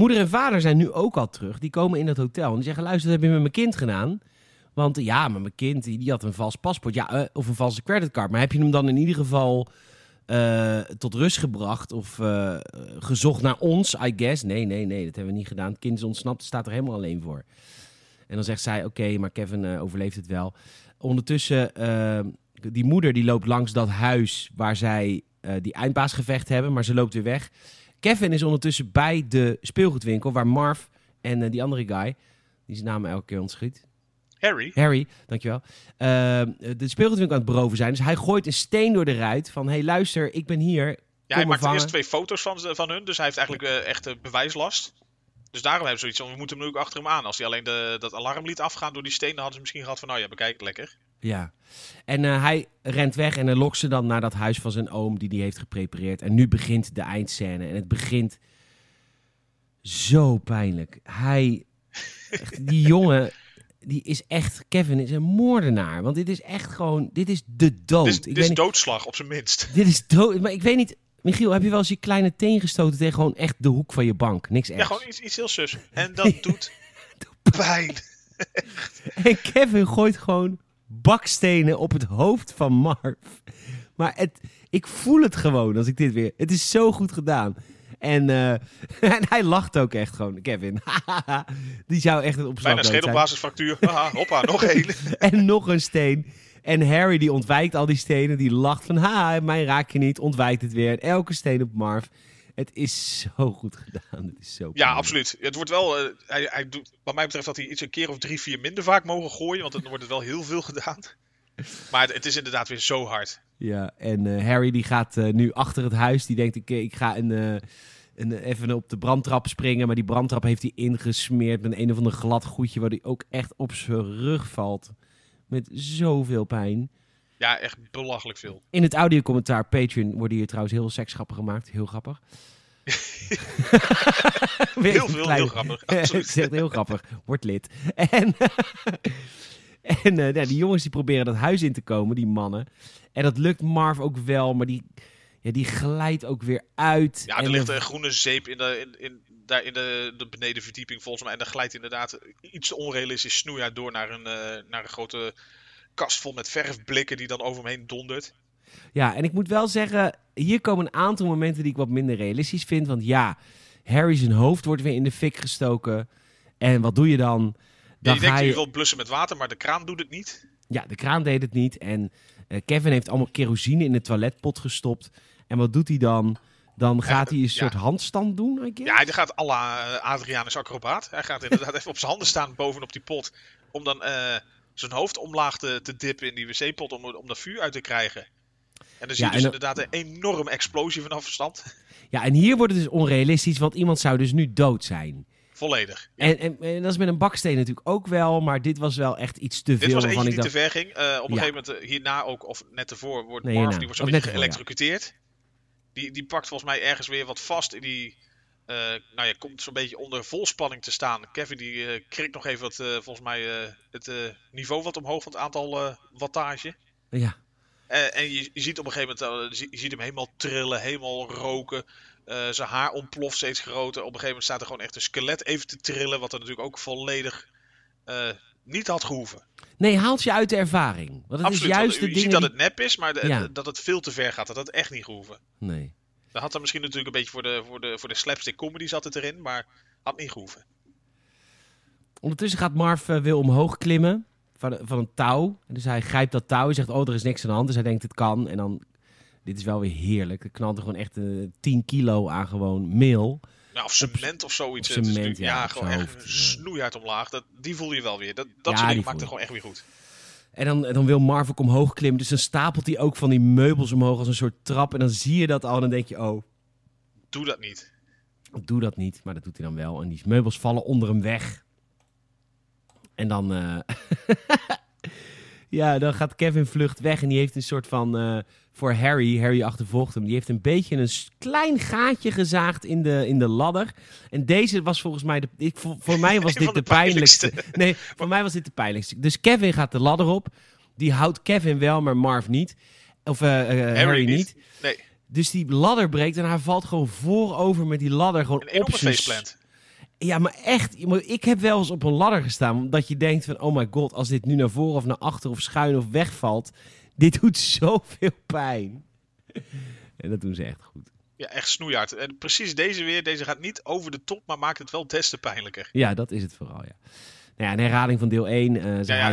Moeder en vader zijn nu ook al terug. Die komen in dat hotel en die zeggen: Luister, wat heb je met mijn kind gedaan? Want ja, maar mijn kind die, had een vals paspoort. Ja, eh, of een valse creditcard. Maar heb je hem dan in ieder geval eh, tot rust gebracht? Of eh, gezocht naar ons, I guess? Nee, nee, nee, dat hebben we niet gedaan. Het kind is ontsnapt, staat er helemaal alleen voor. En dan zegt zij: Oké, maar Kevin overleeft het wel. Ondertussen, die moeder die loopt langs dat huis waar zij die eindbaasgevecht hebben, maar ze loopt weer weg. Kevin is ondertussen bij de speelgoedwinkel waar Marv en eh, die andere guy, die zijn naam elke keer ontschiet. Harry, Harry, dankjewel. Uh, de speelgoedwinkel aan het beroven zijn. Dus hij gooit een steen door de ruit van... hey, luister, ik ben hier. ja, hij maakt vangen. eerst twee foto's van, van hun. Dus hij heeft eigenlijk eh, echt eh, bewijslast. Dus daarom hebben ze zoiets van, we moeten hem nu ook achter hem aan. Als hij alleen de, dat alarm liet afgaan door die steen, dan hadden ze misschien gehad van... nou ja, bekijk, lekker. Ja. En eh, hij rent weg en hij lokt ze dan naar dat huis van zijn oom... die die heeft geprepareerd. En nu begint de eindscène. En het begint zo pijnlijk. Hij... die jongen... Die is echt, Kevin is een moordenaar. Want dit is echt gewoon, dit is de dood. Dit is, Ik dit weet is niet- doodslag, op zijn minst. Dit is dood. Maar ik weet niet. Michiel, heb je wel eens je kleine teen gestoten tegen gewoon echt de hoek van je bank? Niks Ja, ergs. gewoon iets, iets heel sus. En dat doet pijn. En Kevin gooit gewoon bakstenen op het hoofd van Marv. Maar het, ik voel het gewoon als ik dit weer. Het is zo goed gedaan. En, eh, en hij lacht ook echt gewoon, Kevin. Die zou echt een opslag Bijna. Haha, hoppa, nog één. En nog een steen. En Harry die ontwijkt al die stenen. Die lacht van, ha, mij raak je niet. Ontwijkt het weer. En elke steen op Marv. Het is zo goed gedaan. Het is zo Ja, absoluut. Het wordt wel, eh, hij, hij doet, wat mij betreft had hij iets een keer of drie, vier minder vaak mogen gooien. Want dan wordt het wel heel veel gedaan. Maar het, het is inderdaad weer zo hard. Ja, en eh, Harry die gaat eh, nu achter het huis. Die denkt, ik, ik ga een, een, even op de brandtrap springen. Maar die brandtrap heeft hij ingesmeerd met een of ander glad goedje... waar hij ook echt op zijn rug valt. Met zoveel pijn. Ja, echt belachelijk veel. In het audiocommentaar Patreon worden hier trouwens heel seksgrappen gemaakt. Heel grappig. Heel veel, heel grappig. Het Absoluut. is echt heel grappig. Word lid. En, en eh, ja, die jongens die proberen dat huis in te komen, die mannen. En dat lukt Marv ook wel, maar die, ja, die glijdt ook weer uit. Ja, En er ligt een groene zeep in de, in, in, daar in de, de benedenverdieping volgens mij. En dan glijdt inderdaad iets onrealistisch snoeihard door naar een, eh, naar een grote kast vol met verfblikken die dan over hem heen dondert. Ja, en ik moet wel zeggen, hier komen een aantal momenten die ik wat minder realistisch vind. Want ja, Harry zijn hoofd wordt weer in de fik gestoken. En wat doe je dan? Ja, Dan je denkt je je... wil blussen met water, maar de kraan doet het niet. Ja, de kraan deed het niet. En eh, Kevin heeft allemaal kerosine in de toiletpot gestopt. En wat doet hij dan? Dan gaat hij een soort handstand doen, I guess? Ja, hij gaat à la eh, Adrianus acrobaat. Hij gaat inderdaad even op zijn handen staan bovenop die pot. om dan eh, zijn hoofd omlaag te, te dippen in die wc-pot om, om dat vuur uit te krijgen. En dan zie Ja, je dus en inderdaad een enorme explosie vanaf afstand. Ja, en hier wordt het dus onrealistisch, want iemand zou dus nu dood zijn. Volledig. En, en, en dat is met een baksteen natuurlijk ook wel, maar dit was wel echt iets te Dit veel was waarvan eentje die te ver ging. Eh, op een Ja. gegeven moment, hierna ook, of net ervoor, wordt Nee, Marv, die wordt net beetje. Die, die pakt volgens mij ergens weer wat vast in die... eh, nou ja, komt zo'n beetje onder volspanning te staan. Kevin die eh, krikt nog even wat, eh, volgens mij, het niveau wat omhoog van het aantal wattage. Ja, en je, je ziet op een gegeven moment, je, ziet hem helemaal trillen, helemaal roken. Zijn haar ontploft steeds groter. Op een gegeven moment staat er gewoon echt een skelet even te trillen. Wat er natuurlijk ook volledig niet had gehoeven. Nee, haalt je uit de ervaring. Want het Absoluut. is juist want de je ziet dat die- het nep is, maar de- Ja. dat het veel te ver gaat. Dat had echt niet gehoeven. Nee. Dat had er misschien natuurlijk een beetje voor de, voor de, voor de slapstick comedy zat het erin, maar had niet gehoeven. Ondertussen gaat Marv eh, wil omhoog klimmen van, van een touw. En dus hij grijpt dat touw en zegt, oh, er is niks aan de hand. Dus hij denkt, het kan. En dan, dit is wel weer heerlijk. Er knalt er gewoon echt eh 10 kilo aan gewoon meel. Nou, of cement of zoiets. of Het cement, nu- ja, ja, gewoon echt ja. snoeihard omlaag. Dat, die voel je wel weer. Dat, dat Ja, soort maakt er gewoon echt weer goed. En dan, en dan wil Marv ook omhoog klimmen. Dus dan stapelt hij ook van die meubels omhoog als een soort trap. En dan zie je dat al en dan denk je, oh, Doe dat niet. doe dat niet. Maar dat doet hij dan wel. En die meubels vallen onder hem weg. En dan, eh, ja, dan gaat Kevin vlucht weg. En die heeft een soort van, eh, voor Harry, Harry achtervolgt hem. Die heeft een beetje een klein gaatje gezaagd in de, in de ladder. En deze was volgens mij, de, ik, voor, voor mij was dit de, de pijnlijkste. pijnlijkste. Nee, voor mij was dit de pijnlijkste. Dus Kevin gaat de ladder op. Die houdt Kevin wel, maar Marv niet. Of eh, eh, Harry, niet. Nee, Dus die ladder breekt en hij valt gewoon voorover met die ladder gewoon een op zijn... Ja, maar echt. Ik heb wel eens op een ladder gestaan. Omdat je denkt van, oh my god, als dit nu naar voren of naar achter of schuin of wegvalt. Dit doet zoveel pijn. En dat doen ze echt goed. Ja, echt snoeihard. En precies deze weer. Deze gaat niet over de top, maar maakt het wel des te pijnlijker. Ja, dat is het vooral, ja. Nou ja, een herhaling van deel 1. eh zei Ja,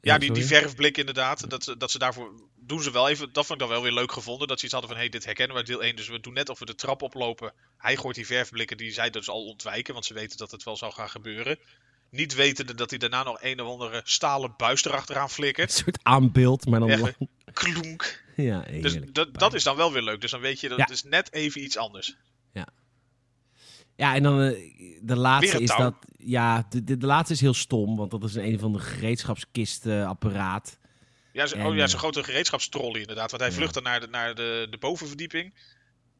ja, eh, die, die verfblik inderdaad. Dat, ze- dat ze daarvoor doen ze wel even. Dat vond ik dan wel weer leuk gevonden. Dat ze iets hadden van: hé, hey, dit herkennen we uit deel 1. Dus we doen net of we de trap oplopen. Hij gooit die verfblikken die zij dus al ontwijken. Want ze weten dat het wel zou gaan gebeuren. Niet wetende dat hij daarna nog een of andere stalen buis erachteraan Een flikkert. soort aanbeeld, maar dan Echt. Klonk. Ja, Dus dat, dat is dan wel weer leuk. Dus dan weet je dat Ja. het is net even iets anders. Ja, en dan eh, de laatste een is dat... Ja, de, de, de laatste is heel stom. Want dat is een, een van de gereedschapskistapparaat. Ja, zo, En, oh ja, eh, zo'n grote gereedschapstrolley inderdaad. Want hij Ja. vlucht dan naar de, naar de, de bovenverdieping.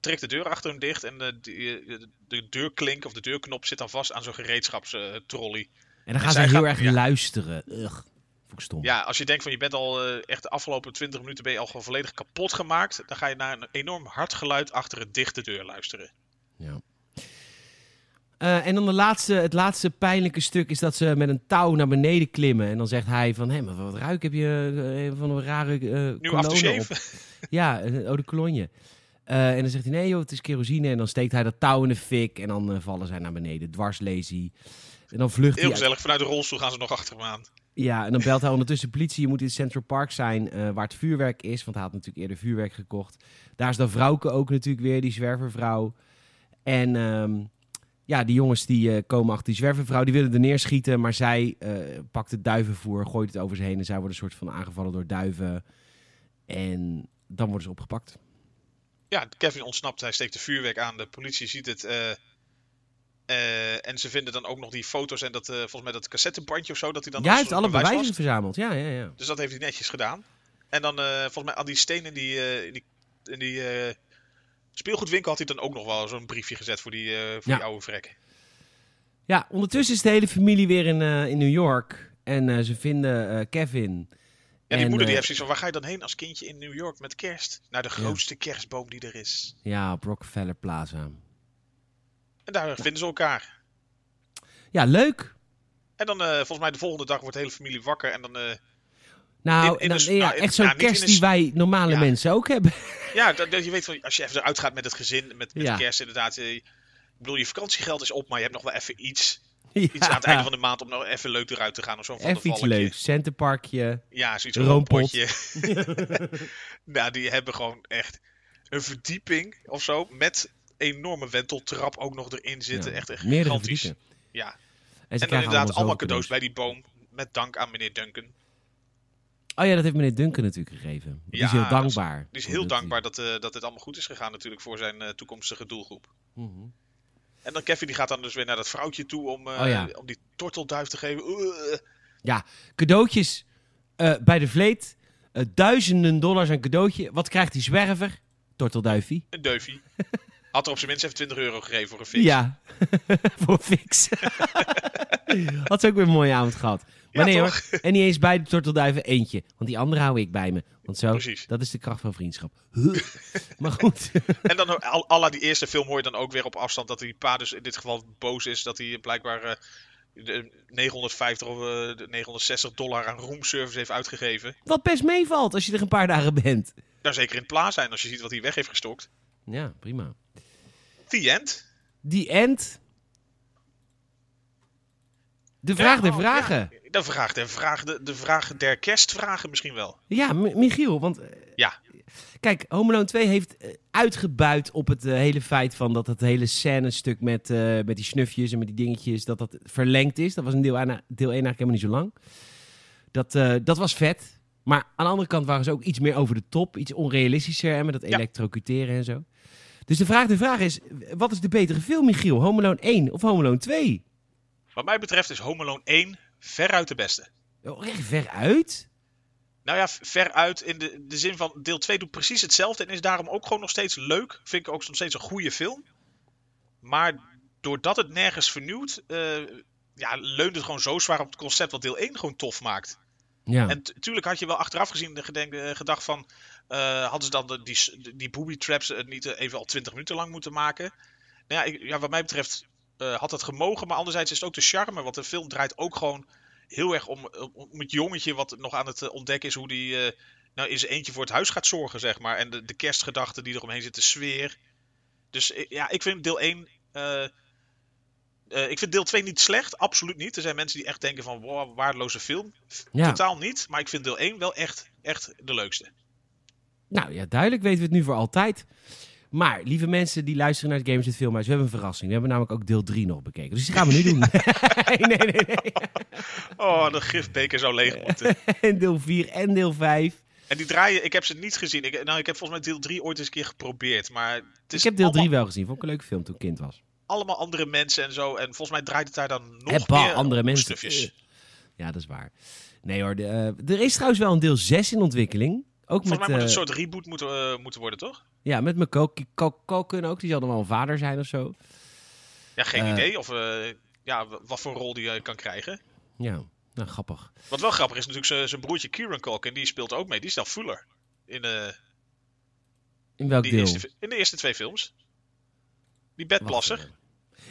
Trekt de deur achter hem dicht. En de, de, de deurklink of de deurknop zit dan vast aan zo'n gereedschapstrolley. En dan gaan ze heel erg ja. luisteren. Ugh, stom. Ja, als je denkt van je bent al eh, echt de afgelopen 20 minuten ben je al gewoon volledig kapot gemaakt. Dan ga je naar een enorm hard geluid achter een dichte deur luisteren. Ja. Eh, en dan de laatste, het laatste pijnlijke stuk is dat ze met een touw naar beneden klimmen. En dan zegt hij van, hé, maar wat ruik heb je eh, van een rare eh aftershave. op. Ja, een eau de cologne. Eh, en dan zegt hij, nee joh, het is kerosine. En dan steekt hij dat touw in de fik en dan eh, vallen zij naar beneden. Dwars lazy. En dan vlucht Heel hij... uit- gezellig. Vanuit de rolstoel gaan ze nog achter hem aan. Ja, en dan belt hij ondertussen de politie. Je moet in Central Park zijn, eh, waar het vuurwerk is. Want hij had natuurlijk eerder vuurwerk gekocht. Daar is dan Vrouwke ook natuurlijk weer, die zwervervrouw. En ehm, ja, die jongens die komen achter die zwervervrouw. Die willen er neerschieten, maar zij pakt het duivenvoer, gooit het over ze heen. En zij worden een soort van aangevallen door duiven. En dan worden ze opgepakt. Ja, Kevin ontsnapt. Hij steekt de vuurwerk aan. De politie ziet het. eh, eh, en ze vinden dan ook nog die foto's en dat, eh, volgens mij dat cassettebandje of zo. Dat hij dan Ja, hij heeft alle bewijs bewijzen verzameld. Ja, ja, ja. Dus dat heeft hij netjes gedaan. En dan volgens mij aan die steen in die, in die, in die speelgoedwinkel had hij dan ook nog wel zo'n briefje gezet voor die, voor Ja. die oude vrek. Ja, ondertussen is de hele familie weer in, in New York. En ze vinden Kevin. Ja, die En, moeder die eh, heeft zoiets van, waar ga je dan heen als kindje in New York met kerst? Naar de grootste kerstboom die er is. Ja, op Rockefeller Plaza. En daar vinden ze elkaar. Ja, leuk. En dan, eh, volgens mij de volgende dag wordt de hele familie wakker. En dan, eh, Nou, In- in nou, een- ja, nou, echt zo'n in kerst een die wij normale mensen ook hebben. ja, dat, dat je weet van, als je even eruit gaat met het gezin, met, met Ja. kerst inderdaad. eh, ik bedoel, je vakantiegeld is op, maar je hebt nog wel even iets, Ja, iets aan het einde van de maand om nog even leuk eruit te gaan. Of zo'n Even iets leuks. Centerparkje. Ja, zoiets roompotje. nou, die hebben gewoon echt een verdieping of zo. Met enorme wenteltrap ook nog erin zitten. Ja, echt, echt Meerdere gigantisch. Ja. En, ze En dan inderdaad allemaal cadeaus bij die boom. met dank aan meneer Duncan. Oh ja, dat heeft meneer Duncan natuurlijk gegeven. Die is heel dankbaar. Die is heel Dat- dankbaar dat, eh, dat dit allemaal goed is gegaan natuurlijk voor zijn eh, toekomstige doelgroep. Mhm. En dan Kevin die gaat dan dus weer naar dat vrouwtje toe om, eh, Oh ja. om die tortelduif te geven. Uh, Cadeautjes eh, bij de vleet. Eh, duizenden dollars aan cadeautje. Wat krijgt die zwerver? Tortelduifie. een duifie. Had er op zijn minst even 20 euro gegeven voor een fix. Ja, voor fix. Had ze ook weer een mooie avond gehad. Maar Ja, nee toch? hoor, en niet eens bij de tortelduiven eentje. Want die andere hou ik bij me. Want zo, Precies. dat is de kracht van vriendschap. Huh. maar goed. En dan al, alla die eerste film hoor je dan ook weer op afstand dat die pa dus in dit geval boos is. Dat hij blijkbaar eh, de 950 of eh, de 960 dollar aan roomservice heeft uitgegeven. Wat best meevalt als je er een paar dagen bent. Nou, zeker in plaats zijn als je ziet wat hij weg heeft gestokt. Ja, prima. The end. Die end. De vraag Ja, der oh, vragen. ja. De vraag der vragen, de, de vraag der kerstvragen misschien wel. Ja, Michiel, want eh, Ja, kijk, Home Alone 2 heeft eh, uitgebuit op het eh, hele feit van dat het hele scène-stuk met, met die snufjes en met die dingetjes, dat dat verlengd is. Dat was een deel, aan, deel 1 eigenlijk helemaal niet zo lang. Dat, dat was vet. Maar aan de andere kant waren ze ook iets meer over de top, iets onrealistischer en met dat Ja. elektrocuteren en zo. Dus de vraag, de vraag is, wat is de betere film, Michiel? Home Alone 1 of Home Alone 2? wat mij betreft is Home Alone 1 veruit de beste. Oh, echt ver uit? Nou ja, veruit in de, de zin van deel 2 doet precies hetzelfde en is daarom ook gewoon nog steeds leuk. Vind ik ook nog steeds een goede film. Maar doordat het nergens vernieuwt, eh, ja, leunt het gewoon zo zwaar op het concept wat deel 1 gewoon tof maakt. Ja. En natuurlijk had je wel achteraf gezien de gedenk, eh, gedacht van... eh, hadden ze dan de, die, die booby traps niet even al 20 minuten lang moeten maken? Nou ja, ik- ja wat mij betreft eh, had het gemogen. Maar anderzijds is het ook de charme. Want de film draait ook gewoon heel erg om, om, het jongetje wat nog aan het eh, ontdekken is... hoe die eh, nou in zijn eentje voor het huis gaat zorgen, zeg maar. En de, de kerstgedachten die eromheen zitten, de sfeer. Dus ja, ik vind deel 1... eh, eh, ik vind deel 2 niet slecht, absoluut niet. Er zijn mensen die echt denken van, wow, waardeloze film. Ja. Totaal niet, maar ik vind deel 1 wel echt, echt de leukste. Nou ja, duidelijk weten we het nu voor altijd. Maar, lieve mensen die luisteren naar het Gamers het Filmhuis, we hebben een verrassing. We hebben namelijk ook deel 3 nog bekeken. Dus die gaan we nu doen. nee, nee, nee. Oh, de gifbeker zou leeg moeten. En deel 4 en deel 5. En die draaien, ik heb ze niet gezien. Ik, nou, ik heb volgens mij deel 3 ooit eens een keer geprobeerd. Maar het is Ik heb deel 3 allemaal, wel gezien. Vond ik een leuke film toen ik kind was. allemaal andere mensen en zo. En volgens mij draait het daar dan nog Heppa, meer andere mensen. Eh. Ja, dat is waar. Nee hoor, de, eh, er is trouwens wel een deel 6 in ontwikkeling. Ook Volgens met, mij moet het eh, een soort reboot moeten, moeten worden, toch? Ja, met McCulkin Culkin ook. Die zal dan wel een vader zijn of zo. Ja, geen Eh. idee. Of eh, ja, wat voor rol die hij kan krijgen. Ja, nou grappig. Wat wel grappig is natuurlijk zijn- broertje Kieran Culkin. Die speelt ook mee. Die is dan Fuller. In, eh, In welk deel? eerste, in de eerste twee films. Die bedplasser.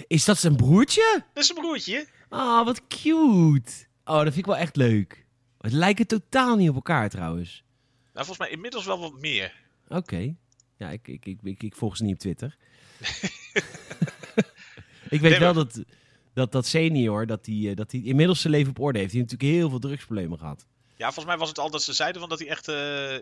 Is dat zijn broertje? Dat is zijn broertje. Ah, wat cute. Oh, dat vind ik wel echt leuk. Het lijken totaal niet op elkaar trouwens. Nou, volgens mij inmiddels wel wat meer. Oké. Ja, ik, ik, ik, ik, ik volg ze niet op Twitter. ik weet Nee, wel dat, dat dat senior, dat hij dat die inmiddels zijn leven op orde heeft. Die heeft natuurlijk heel veel drugsproblemen gehad. Ja, volgens mij was het al dat ze zeiden van dat hij echt, eh,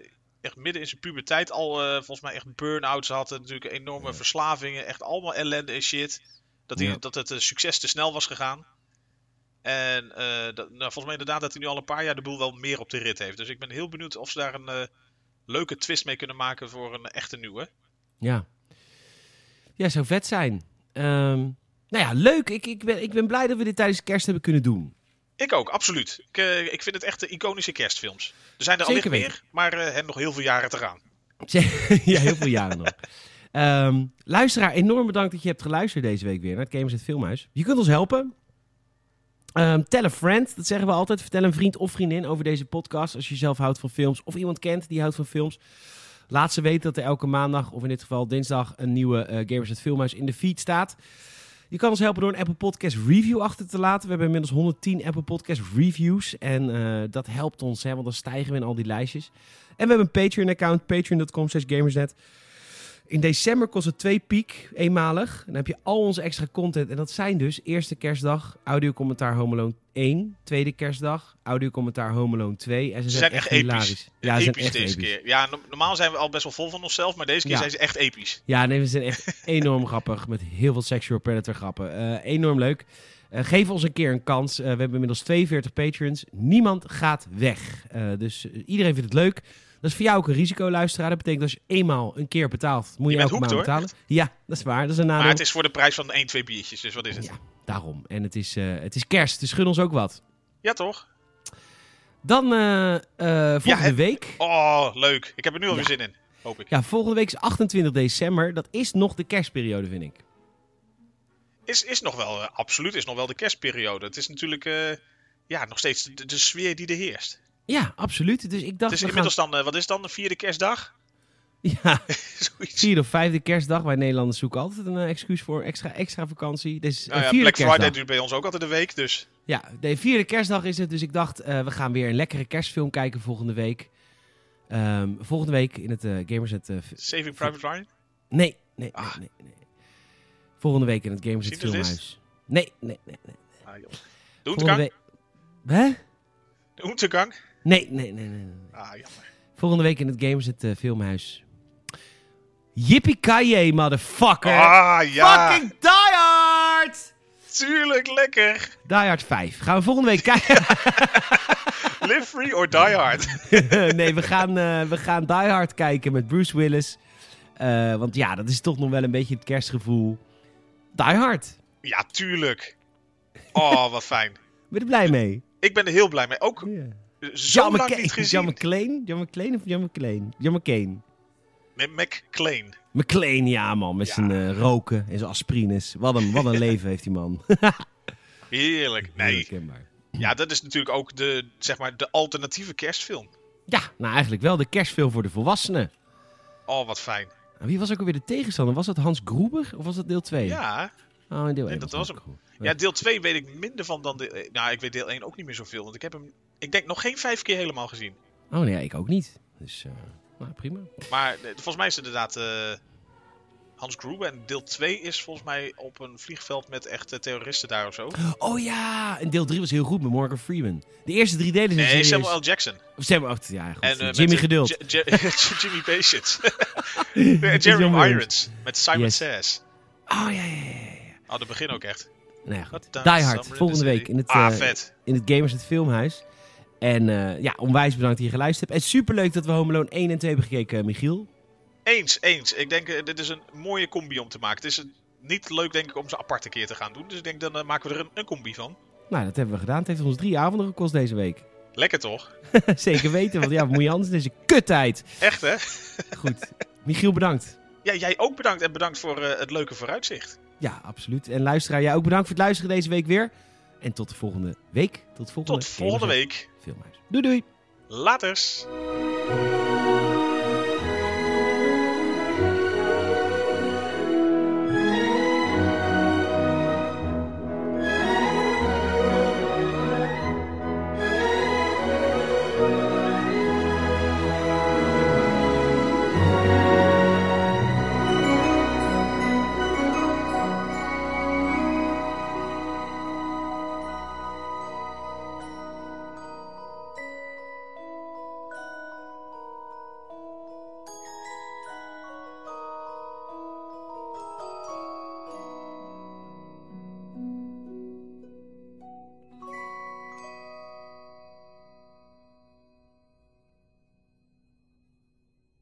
echt midden in zijn puberteit al eh, volgens mij echt burn-outs had. En natuurlijk enorme verslavingen. Echt allemaal ellende en shit. Dat, hij, Ja. dat het eh, succes te snel was gegaan. En eh, dat, nou, volgens mij inderdaad dat hij nu al een paar jaar de boel wel meer op de rit heeft. Dus ik ben heel benieuwd of ze daar een eh, leuke twist mee kunnen maken voor een echte nieuwe. Ja. Ja, zou vet zijn. Ehm, nou ja, leuk. Ik, ik, ben, ik ben blij dat we dit tijdens kerst hebben kunnen doen. Ik ook, absoluut. Ik, eh, ik vind het echt de iconische kerstfilms. Er zijn er al Zeker meer, maar eh hebben nog heel veel jaren te gaan. ja, heel veel jaren nog. Ehm, luisteraar, enorm bedankt dat je hebt geluisterd deze week weer naar het Gamers het Filmhuis. Je kunt ons helpen. Ehm tell a friend, dat zeggen we altijd. Vertel een vriend of vriendin over deze podcast. Als je zelf houdt van films of iemand kent die houdt van films. Laat ze weten dat er elke maandag, of in dit geval dinsdag, een nieuwe eh, Gamers het Filmhuis in de feed staat. Je kan ons helpen door een Apple Podcast review achter te laten. We hebben inmiddels 110 Apple Podcast reviews. En eh, dat helpt ons, hè, want dan stijgen we in al die lijstjes. En we hebben een Patreon-account, patreon.com slash gamersnet. In december kost het twee piek, eenmalig. En dan heb je al onze extra content. En dat zijn dus eerste kerstdag, audiocommentaar Home Alone 1. Tweede kerstdag, audiocommentaar Home Alone 2. En ze, Ze zijn, echt echt hilarisch. episch. Ja, ze zijn echt deze episch. keer. Ja, no- normaal zijn we al best wel vol van onszelf, maar deze keer Ja. zijn ze echt episch. Ja, nee, we zijn echt enorm grappig. Met heel veel sexual predator grappen. Eh, enorm leuk. Eh, geef ons een keer een kans. Eh, we hebben inmiddels 42 patrons. Niemand gaat weg. Dus iedereen vindt het leuk. Dat is voor jou ook een risico, luisteraar. Dat betekent dat als je eenmaal een keer betaalt, moet je, Je elke maand betalen. Ja, dat is waar. Dat is een nadeel. Maar het is voor de prijs van 1, 2 biertjes, dus wat is het? Ja, daarom. En het is, eh, het is kerst, dus gun ons ook wat. Ja, toch? Dan eh, eh, volgende week. Oh, leuk. Ik heb er nu al Ja. weer zin in. Hoop ik. Ja, volgende week is 28 december. Dat is nog de kerstperiode, vind ik. Is, is nog wel, absoluut, is nog wel de kerstperiode. Het is natuurlijk, ja, nog steeds de, de sfeer die er heerst. Ja, absoluut. Dus ik dacht, Het is inmiddels dan, eh, wat is het dan, de vierde kerstdag? Ja, Zoiets. vierde of vijfde kerstdag. Wij Nederlanders zoeken altijd een eh, excuus voor extra, extra vakantie. Dus Nou een ja, Black Friday kerstdag. duurt bij ons ook altijd een week, dus... Ja, de vierde kerstdag is het. Dus ik dacht, eh, we gaan weer een lekkere kerstfilm kijken volgende week. Ehm, volgende week in het eh Gamersnet... eh, f- Saving Private Ryan? nee, nee, nee, Ah. nee, nee. Volgende week in het Schindler's Filmhuis. Nee, nee, nee. nee. Ah, joh. De. Hè? De Untergang? Nee, nee, nee, nee. nee. Ah, jammer. Volgende week in het Gamersnet eh, Filmhuis. Yippie motherfucker! Ah, ja. Fucking Die Hard! Tuurlijk, lekker. Die Hard 5. Gaan we volgende week kijken? Live free or die hard. nee, we gaan, eh, we gaan Die Hard kijken met Bruce Willis. Eh, want ja, dat is toch nog wel een beetje het kerstgevoel. Die Hard. Ja, tuurlijk. Oh, wat fijn. Ben je er blij mee? Ik ben er heel blij mee. Ook Ja. Zo John lang McCain. niet gezien. John McClane? John McClane of John McClane? John McCain. McClane. McClane, ja man. Met Ja. zijn eh, roken en zijn aspirines. Wat een, wat een leven heeft die man. Heerlijk. Nee. Ja, dat is natuurlijk ook de, zeg maar, de alternatieve kerstfilm. Ja, nou eigenlijk wel de kerstfilm voor de volwassenen. Oh, wat fijn. Wie was ook alweer de tegenstander? Was dat Hans Gruber of was dat deel 2? Ja. Oh, deel Nee, 1 dat Hans was hem. Ja, deel 2 weet ik minder van dan deel 1. Nou, ik weet deel 1 ook niet meer zoveel. Want ik heb hem, ik denk, nog geen vijf keer helemaal gezien. Oh nee, ik ook niet. Dus, eh, nou prima. Maar eh, volgens mij is het inderdaad eh, Hans Gruber. En deel 2 is volgens mij op een vliegveld met echte terroristen daar of zo. Oh ja, en deel 3 was heel goed met Morgan Freeman. De eerste drie delen zijn Nee. Samuel L. Jackson. Of Samuel, oh, ja, goed. En, Jimmy Geduld. Jimmy Patience. Jeremy Williams. Irons. Met Simon Yes. Says. Oh ja, ja, ja. Oh, begin ook echt. Nou ja, goed. What Die Hard, volgende week in het, Ah, vet. in het Gamers het Filmhuis. En eh, ja, onwijs bedankt dat je geluisterd hebt. En superleuk dat we Home Alone 1 en 2 hebben gekeken, Michiel. Eens, eens. Ik denk, eh, dit is een mooie combi om te maken. Het is een- niet leuk, denk ik, om ze apart een keer te gaan doen. Dus ik denk, dan eh, maken we er een, een combi van. Nou, dat hebben we gedaan. Het heeft ons drie avonden gekost deze week. Lekker toch? Zeker weten, want ja, moet je anders deze kuttijd. Echt, hè? Goed. Michiel, bedankt. Ja, jij ook bedankt en bedankt voor eh, het leuke vooruitzicht. Ja, absoluut. En luisteraar, jij ook bedankt voor het luisteren deze week weer. En tot de volgende week. Tot volgende, Tot volgende week. Filmhuis. Doei doei! Laters!